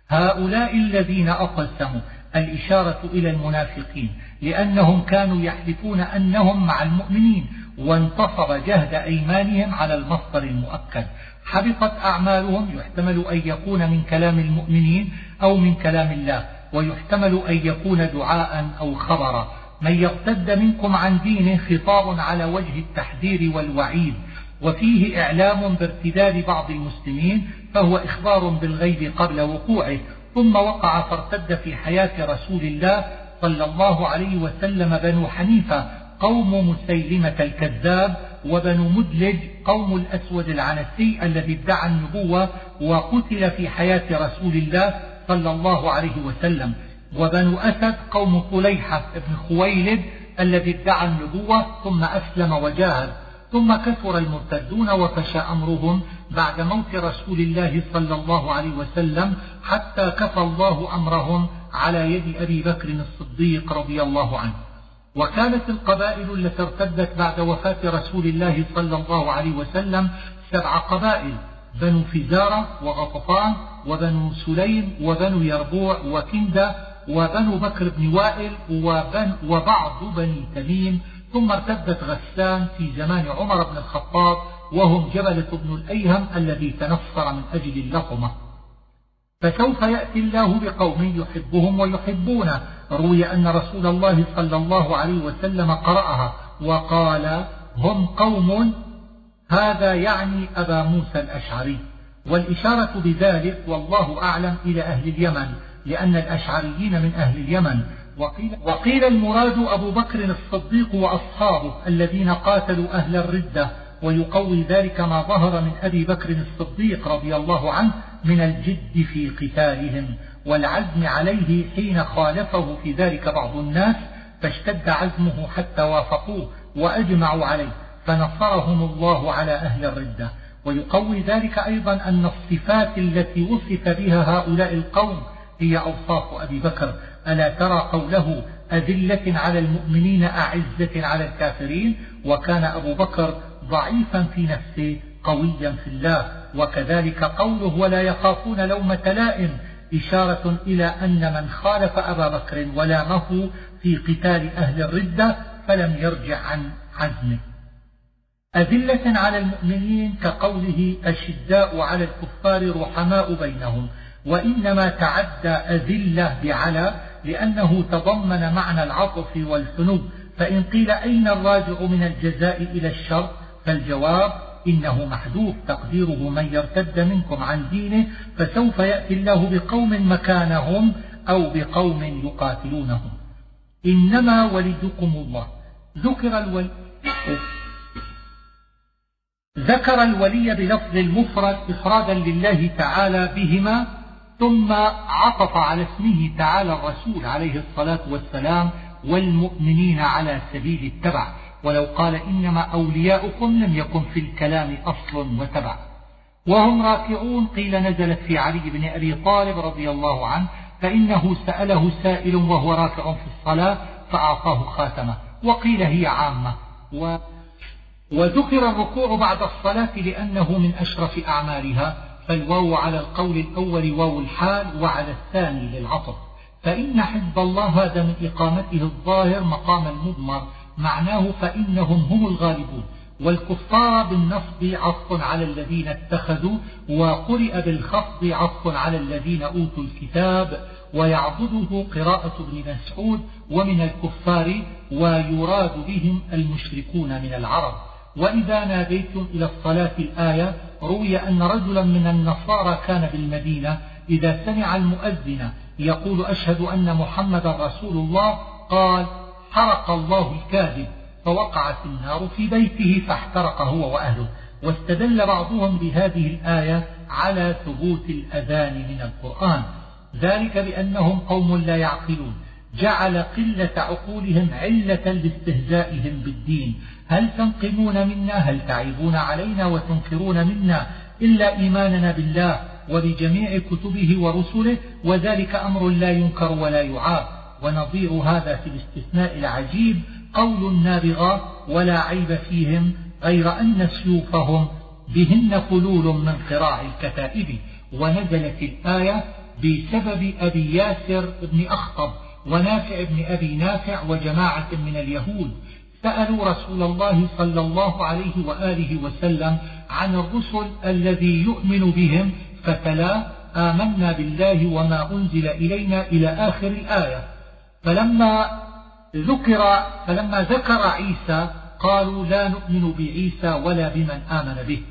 Speaker 1: هؤلاء الذين أقسموا الإشارة إلى المنافقين لأنهم كانوا يحلفون أنهم مع المؤمنين وانتصب جهد أيمانهم على المصدر المؤكد. حبطت أعمالهم يحتمل أن يكون من كلام المؤمنين أو من كلام الله ويحتمل أن يكون دعاء أو خبرا. من يرتد منكم عن دينه خطاب على وجه التحذير والوعيد وفيه إعلام بارتداد بعض المسلمين فهو إخبار بالغيب قبل وقوعه ثم وقع فارتد في حياة رسول الله صلى الله عليه وسلم بنو حنيفة قوم مسيلمة الكذاب وبنو مدلج قوم الأسود العنسي الذي ادعى النبوة وقتل في حياة رسول الله صلى الله عليه وسلم. وبنو أسد قوم طليحة بن خويلد الذي ادعى النبوة ثم أسلم وجاهد. ثم كثر المرتدون وفشى أمرهم بعد موت رسول الله صلى الله عليه وسلم حتى كفى الله أمرهم على يد أبي بكر الصديق رضي الله عنه. وكانت القبائل التي ارتدت بعد وفاة رسول الله صلى الله عليه وسلم سبع قبائل بنو فزارة وغطفان وبنو سليم وبنو يربوع وكندة وبنو بكر بن وائل وبن وبعض بني تميم ثم ارتدت غسان في زمان عمر بن الخطاب وهم جبلة بن الأيهم الذي تنصر من أجل اللقمة. فسوف يأتي الله بقوم يحبهم ويحبونه. روي أن رسول الله صلى الله عليه وسلم قرأها وقال هم قوم هذا يعني أبا موسى الأشعري. والإشارة بذلك والله أعلم إلى أهل اليمن لأن الأشعريين من أهل اليمن وقيل, وقيل المراد أبو بكر الصديق وأصحابه الذين قاتلوا أهل الردة ويقوي ذلك ما ظهر من أبي بكر الصديق رضي الله عنه من الجد في قتالهم والعزم عليه حين خالفه في ذلك بعض الناس فاشتد عزمه حتى وافقوه وأجمعوا عليه فنصرهم الله على أهل الردة. ويقوي ذلك أيضا أن الصفات التي وصف بها هؤلاء القوم هي أوصاف أبي بكر ألا ترى قوله أذلة على المؤمنين أعزة على الكافرين؟ وكان أبو بكر ضعيفا في نفسه قويا في الله وكذلك قوله ولا يخافون لومة لائم إشارة إلى أن من خالف أبا بكر ولامه في قتال أهل الردة فلم يرجع عن عزمه. أذلة على المؤمنين كقوله أشداء على الكفار رحماء بينهم. وإنما تعدى أذلة بعلى لأنه تضمن معنى العطف والثنو فإن قيل أين الراجع من الجزاء إلى الشر؟ فالجواب إنه محذوف تقديره من يرتد منكم عن دينه فسوف يأتي الله بقوم مكانهم أو بقوم يقاتلونهم. إنما وليكم الله. ذكر الولي ذكر الولي بلفظ المفرد إفرادا لله تعالى بهما ثم عطف على اسمه تعالى الرسول عليه الصلاة والسلام والمؤمنين على سبيل التبع. ولو قال إنما أولياؤكم لم يكن في الكلام أصل وتبع. وهم راكعون قيل نزلت في علي بن أبي طالب رضي الله عنه فإنه سأله سائل وهو راكع في الصلاة فأعطاه خاتمة وقيل هي عامة. و وذكر الركوع بعد الصلاة لأنه من أشرف أعمالها. فالواو على القول الأول واو الحال وعلى الثاني للعطف. فإن حزب الله هذا من إقامته الظاهر مقام المضمر معناه فإنهم هم الغالبون. والكفار بالنصب عطف على الذين اتخذوا وقرئ بالخفض عطف على الذين أوتوا الكتاب ويعبده قراءة ابن مسعود ومن الكفار ويراد بهم المشركون من العرب. وإذا ناديتم إلى الصلاة الآية روي أن رجلا من النصارى كان بالمدينة إذا سمع المؤذن يقول أشهد أن محمدا رسول الله قال حرق الله الكاذب فوقعت النار في بيته فاحترق هو وأهله. واستدل بعضهم بهذه الآية على ثبوت الأذان من القرآن. ذلك بأنهم قوم لا يعقلون. جعل قلة عقولهم علة لاستهزائهم بالدين. هل تنقمون منا؟ هل تعيبون علينا وتنكرون منا إلا إيماننا بالله وبجميع كتبه ورسله؟ وذلك أمر لا ينكر ولا يعاب. ونظير هذا في الاستثناء العجيب قول النابغة ولا عيب فيهم غير أن سيوفهم بهن قلول من قراع الكتائب. ونزلت الآية بسبب أبي ياسر بن أخطب ونافع بن أبي نافع وجماعة من اليهود. سألوا رسول الله صلى الله عليه وآله وسلم عن الرسل الذي يؤمن بهم فتلا آمنا بالله وما أنزل إلينا إلى آخر الآية. فلما ذكر فلما ذكر عيسى قالوا لا نؤمن بعيسى ولا بمن آمن به.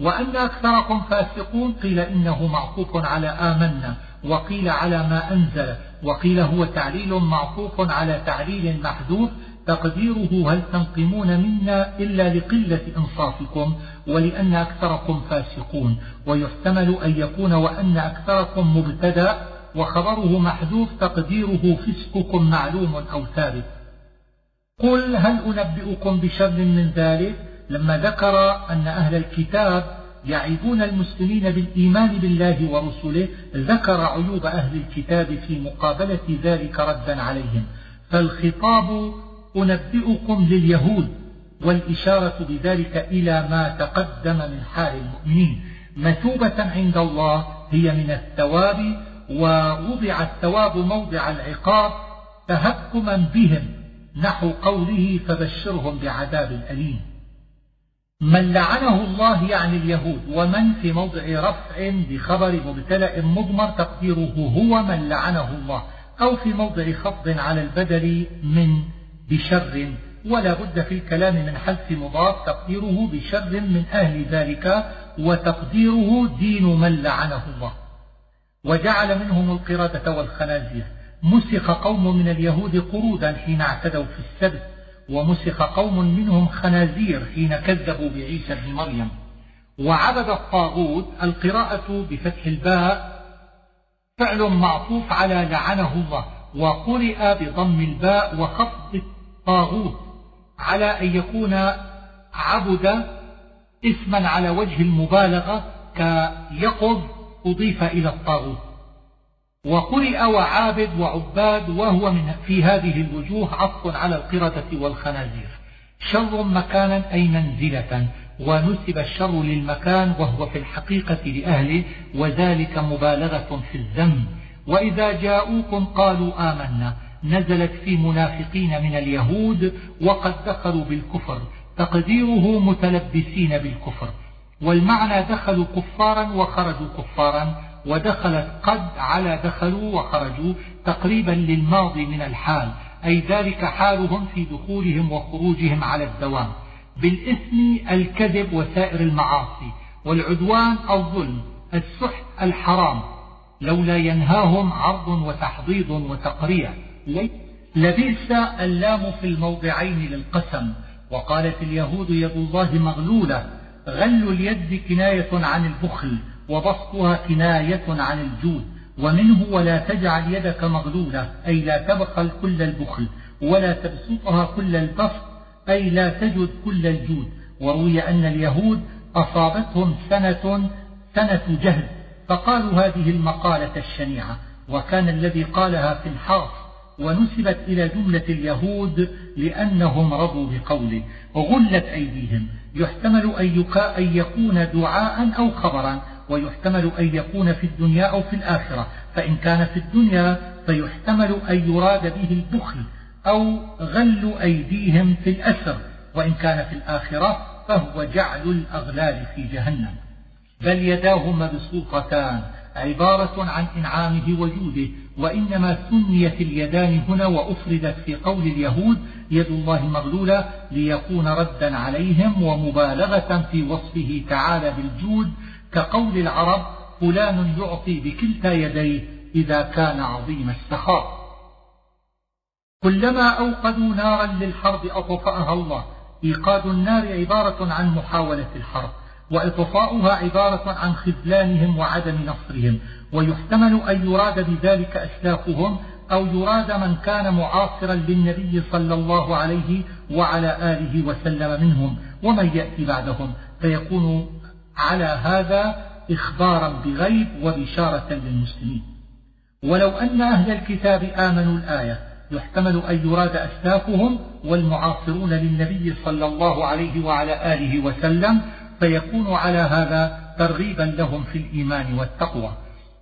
Speaker 1: وأن أكثركم فاسقون قيل إنه معطوف على آمنا. وقيل على ما أنزل وقيل هو تعليل معطوف على تعليل محذوف تقديره هل تنقمون منا إلا لقلة إنصافكم ولأن أكثركم فاسقون ويحتمل أن يكون وأن أكثركم مبتدأ وخبره محذوف تقديره فسقكم معلوم أو ثابت. قل هل أنبئكم بشر من ذلك؟ لما ذكر أن أهل الكتاب يعيبون المسلمين بالإيمان بالله ورسله ذكر عيوب أهل الكتاب في مقابلة ذلك ردا عليهم. فالخطاب أنبئكم لليهود والإشارة بذلك إلى ما تقدم من حال المؤمنين. مثوبة عند الله هي من الثواب ووضع الثواب موضع العقاب تهكما بهم. نحو قوله فبشرهم بعذاب أليم. من لعنه الله يعني اليهود ومن في موضع رفع بخبر مبتلأ مضمر تقديره هو من لعنه الله أو في موضع خفض على البدل من بشر ولا بد في الكلام من حذف مضاف تقديره بشر من أهل ذلك وتقديره دين من لعنه الله. وجعل منهم القردة والخنازير. مسخ قوم من اليهود قرودا حين اعتدوا في السبت. ومسخ قوم منهم خنازير حين كذبوا بعيسى بن مريم. وعبد الطاغوت القراءة بفتح الباء فعل معطوف على لعنه الله وقرئ بضم الباء وخفض الطاغوت على أن يكون عبد اسما على وجه المبالغة كيقظ أضيف إلى الطاغوت. وقرئ وعابد وعباد وهو من في هذه الوجوه عطف على القردة والخنازير. شر مكانا أي منزلة ونسب الشر للمكان وهو في الحقيقة لأهله وذلك مبالغة في الذم وإذا جاءوكم قالوا آمنا نزلت في منافقين من اليهود وقد دخلوا بالكفر. تقديره متلبسين بالكفر. والمعنى دخلوا كفارا وخرجوا كفارا ودخلت قد على دخلوا وخرجوا تقريبا للماضي من الحال أي ذلك حالهم في دخولهم وخروجهم على الدوام. بالإثم الكذب وسائر المعاصي والعدوان الظلم السحت الحرام. لولا ينهاهم عرض وتحضيض وتقريع. لبئس اللام في الموضعين للقسم. وقالت اليهود يد الله مغلولة غل اليد كناية عن البخل. وبسطها كناية عن الجود ومنه ولا تجعل يدك مغلولة أي لا تبخل كل البخل ولا تبسطها كل البسط أي لا تجد كل الجود. وروي أن اليهود أصابتهم سنة سنة جهد فقالوا هذه المقالة الشنيعة وكان الذي قالها في الحرف ونسبت إلى جملة اليهود لأنهم رضوا بقوله. غلت أيديهم يحتمل أن يكون دعاء أو خبرا ويحتمل أن يكون في الدنيا أو في الآخرة. فإن كان في الدنيا فيحتمل أن يراد به البخل أو غل أيديهم في الأسر. وإن كان في الآخرة فهو جعل الأغلال في جهنم. بل يداه مبسوطتان عبارة عن إنعامه وجوده. وإنما سميت اليدان هنا وأفردت في قول اليهود يد الله مغلولة ليكون ردا عليهم ومبالغة في وصفه تعالى بالجود كقول العرب فلان يعطي بكلتا يديه إذا كان عظيم السخاء. كلما أوقدوا نارا للحرب أطفأها الله. إيقاد النار عبارة عن محاولة الحرب وإطفاؤها عبارة عن خذلانهم وعدم نصرهم. ويحتمل أن يراد بذلك أسلافهم أو يراد من كان معاصرا للنبي صلى الله عليه وعلى آله وسلم منهم ومن يأتي بعدهم. فيكون على هذا إخبارا بغيب وبشارة للمسلمين. ولو أن أهل الكتاب آمنوا الآية يحتمل أن يراد أسلافهم والمعاصرون للنبي صلى الله عليه وعلى آله وسلم فيكون على هذا ترغيبا لهم في الإيمان والتقوى.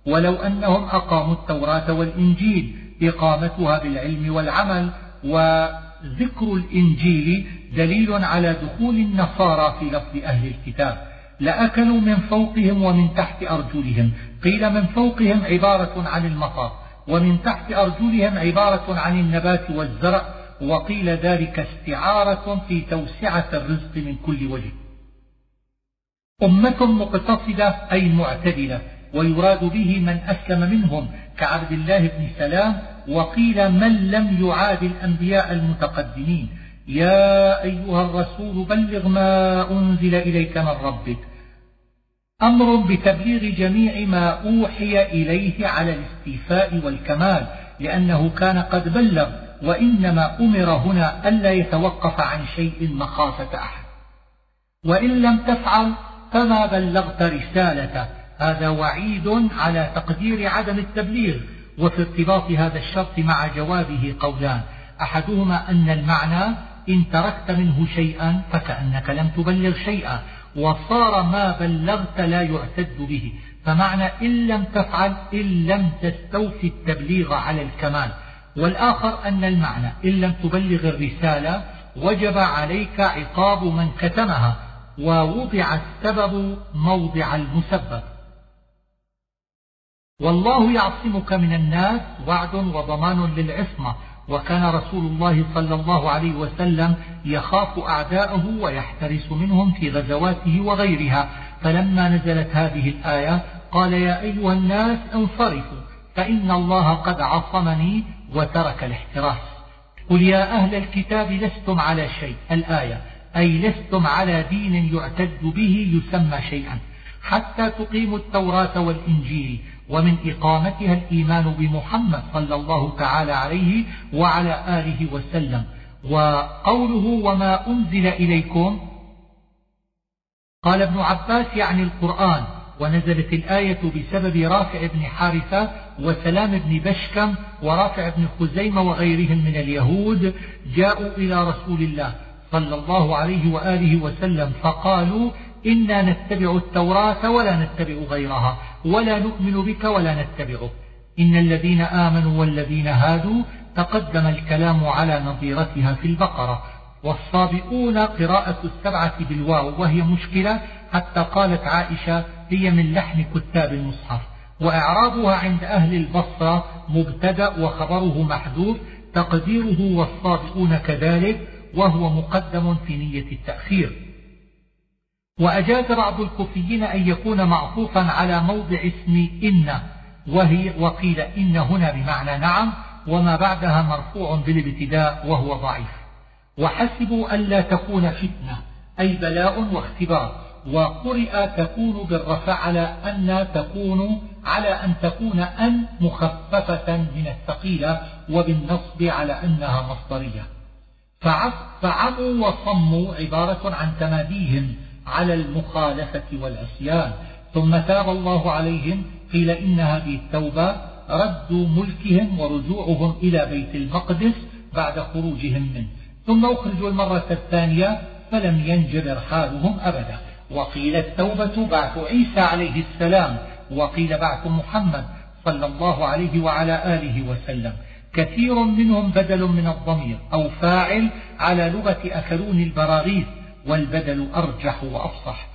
Speaker 1: ولو أنهم أقاموا التوراة والإنجيل إقامتها بالعلم والعمل وذكر الإنجيل دليل على دخول النصارى في لفظ أهل الكتاب. لأكلوا من فوقهم ومن تحت أرجلهم. قيل من فوقهم عبارة عن المطر ومن تحت أرجلهم عبارة عن النبات والزرع وقيل ذلك استعارة في توسعة الرزق من كل وجه. أمة مقتصدة أي معتدلة ويراد به من أسلم منهم كعبد الله بن سلام وقيل من لم يعاد الأنبياء المتقدمين. يا أيها الرسول بلغ ما أنزل إليك من ربك. أمر بتبليغ جميع ما أوحي إليه على الاستيفاء والكمال لأنه كان قد بلغ وإنما أمر هنا ألا يتوقف عن شيء مخافة أحد. وإن لم تفعل فما بلغت رسالته. هذا وعيد على تقدير عدم التبليغ وفي ارتباط هذا الشرط مع جوابه قولان. أحدهما أن المعنى إن تركت منه شيئا فكأنك لم تبلغ شيئا وصار ما بلغت لا يعتد به. فمعنى إن لم تفعل إن لم تستوفي التبليغ على الكمال. والآخر أن المعنى إن لم تبلغ الرسالة وجب عليك عقاب من كتمها ووضع السبب موضع المسبب. والله يعصمك من الناس وعد وضمان للعصمة. وكان رسول الله صلى الله عليه وسلم يخاف أعداءه ويحترس منهم في غزواته وغيرها. فلما نزلت هذه الآية قال يا أيها الناس انصرفوا فإن الله قد عصمني وترك الاحتراس. قل يا أهل الكتاب لستم على شيء الآية أي لستم على دين يعتد به يسمى شيئا. حتى تقيموا التوراة والإنجيل ومن إقامتها الإيمان بمحمد صلى الله تعالى عليه وعلى آله وسلم. وقوله وما أنزل إليكم قال ابن عباس يعني القرآن ونزلت الآية بسبب رافع بن حارثة وسلام بن بشكم ورافع بن خزيمة وغيرهم من اليهود جاءوا إلى رسول الله صلى الله عليه وآله وسلم فقالوا إنا نتبع التوراة ولا نتبع غيرها ولا نؤمن بك ولا نتبعك. إن الذين آمنوا والذين هادوا تقدم الكلام على نظيرتها في البقرة. والصابئون قراءة السبعة بالواو وهي مشكلة حتى قالت عائشة هي من لحن كتاب المصحف. وإعرابها عند أهل البصرة مبتدأ وخبره محذوف تقديره والصابئون كذلك وهو مقدم في نية التأخير. وأجاز بعض الكوفيين أن يكون معطوفا على موضع اسم إن وهي وقيل إن هنا بمعنى نعم وما بعدها مرفوع بالابتداء وهو ضعيف. وحسبوا ألا تكون فتنة أي بلاء واختبار. وقرئ تكون بالرفع على أن تكون على أن تكون أن مخففة من الثقيلة وبالنصب على أنها مصدرية. فعموا وصموا عبارة عن تماديهم على المخالفة والعصيان. ثم تاب الله عليهم قيل إن هذه التوبة رد ملكهم ورجوعهم إلى بيت المقدس بعد خروجهم منه. ثم أخرجوا المرة الثانية فلم ينجبر حالهم أبدا. وقيل التوبة بعث عيسى عليه السلام وقيل بعث محمد صلى الله عليه وعلى آله وسلم. كثير منهم بدل من الضمير أو فاعل على لغة أكلون البراغيث والبدل أرجح وأفصح.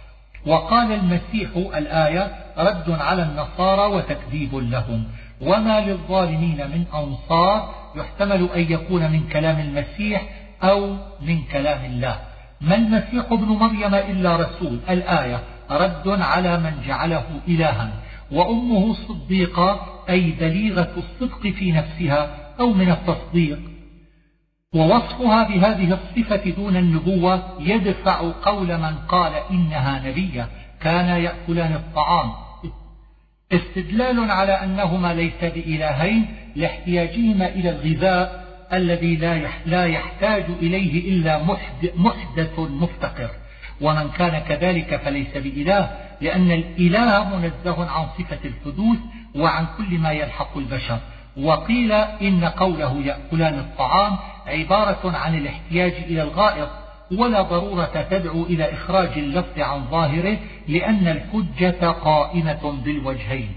Speaker 1: وقال المسيح الآية رد على النصارى وتكذيب لهم. وما للظالمين من أنصار يحتمل أن يكون من كلام المسيح أو من كلام الله. ما المسيح ابن مريم إلا رسول؟ الآية رد على من جعله إلها. وأمه صديقة أي بليغة الصدق في نفسها أو من التصديق. ووصفها بهذه الصفة دون النبوة يدفع قول من قال إنها نبية كانا يأكلان الطعام. استدلال على أنهما ليس بإلهين لاحتياجهما إلى الغذاء الذي لا يحتاج إليه إلا محدث مفتقر. ومن كان كذلك فليس بإله لأن الإله منزه عن صفة الحدوث وعن كل ما يلحق البشر. وقيل إن قوله يأكلان الطعام عبارة عن الاحتياج إلى الغائط ولا ضرورة تدعو إلى إخراج اللفظ عن ظاهره لأن الحجة قائمة بالوجهين.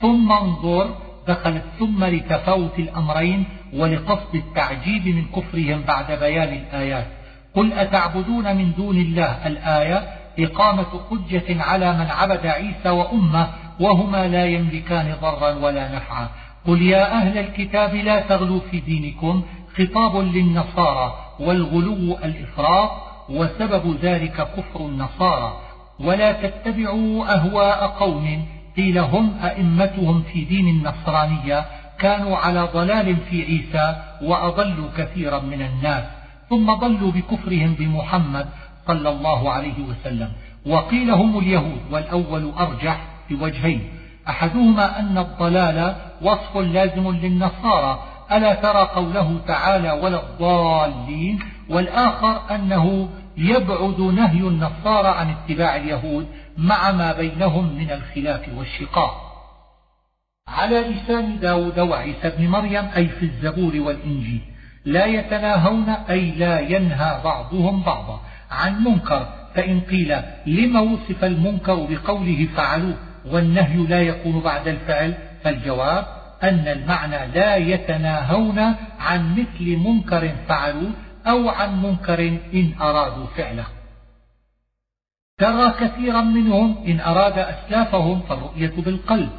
Speaker 1: ثم انظر دخلت ثم لتفاوت الأمرين ولقصد التعجيب من كفرهم بعد بيان الآيات. قل أتعبدون من دون الله الآية؟ إقامة حجة على من عبد عيسى وأمه وهما لا يملكان ضرا ولا نفعا. قل يا أهل الكتاب لا تغلوا في دينكم خطاب للنصارى والغلو الإفراط وسبب ذلك كفر النصارى. ولا تتبعوا أهواء قوم قيل هم أئمتهم في دين النصرانية كانوا على ضلال في عيسى وأضلوا كثيرا من الناس. ثم ضلوا بكفرهم بمحمد صلى الله عليه وسلم. وقيل هم اليهود والأول أرجح بوجهين. أحدهما أن الضلال وصف لازم للنصارى. ألا ترى قوله تعالى ولا الضالين؟ والآخر أنه يبعد نهي النصارى عن اتباع اليهود مع ما بينهم من الخلاف والشقاق. على لسان داود وعيسى بن مريم أي في الزبور والإنجيل. لا يتناهون أي لا ينهى بعضهم بعضا. عن منكر فإن قيل لم وصف المنكر بقوله فعلوه والنهي لا يكون بعد الفعل فالجواب أن المعنى لا يتناهون عن مثل منكر فعلوه أو عن منكر إن أرادوا فعله. ترى كثيرا منهم إن أراد أسلافهم فالرؤية بالقلب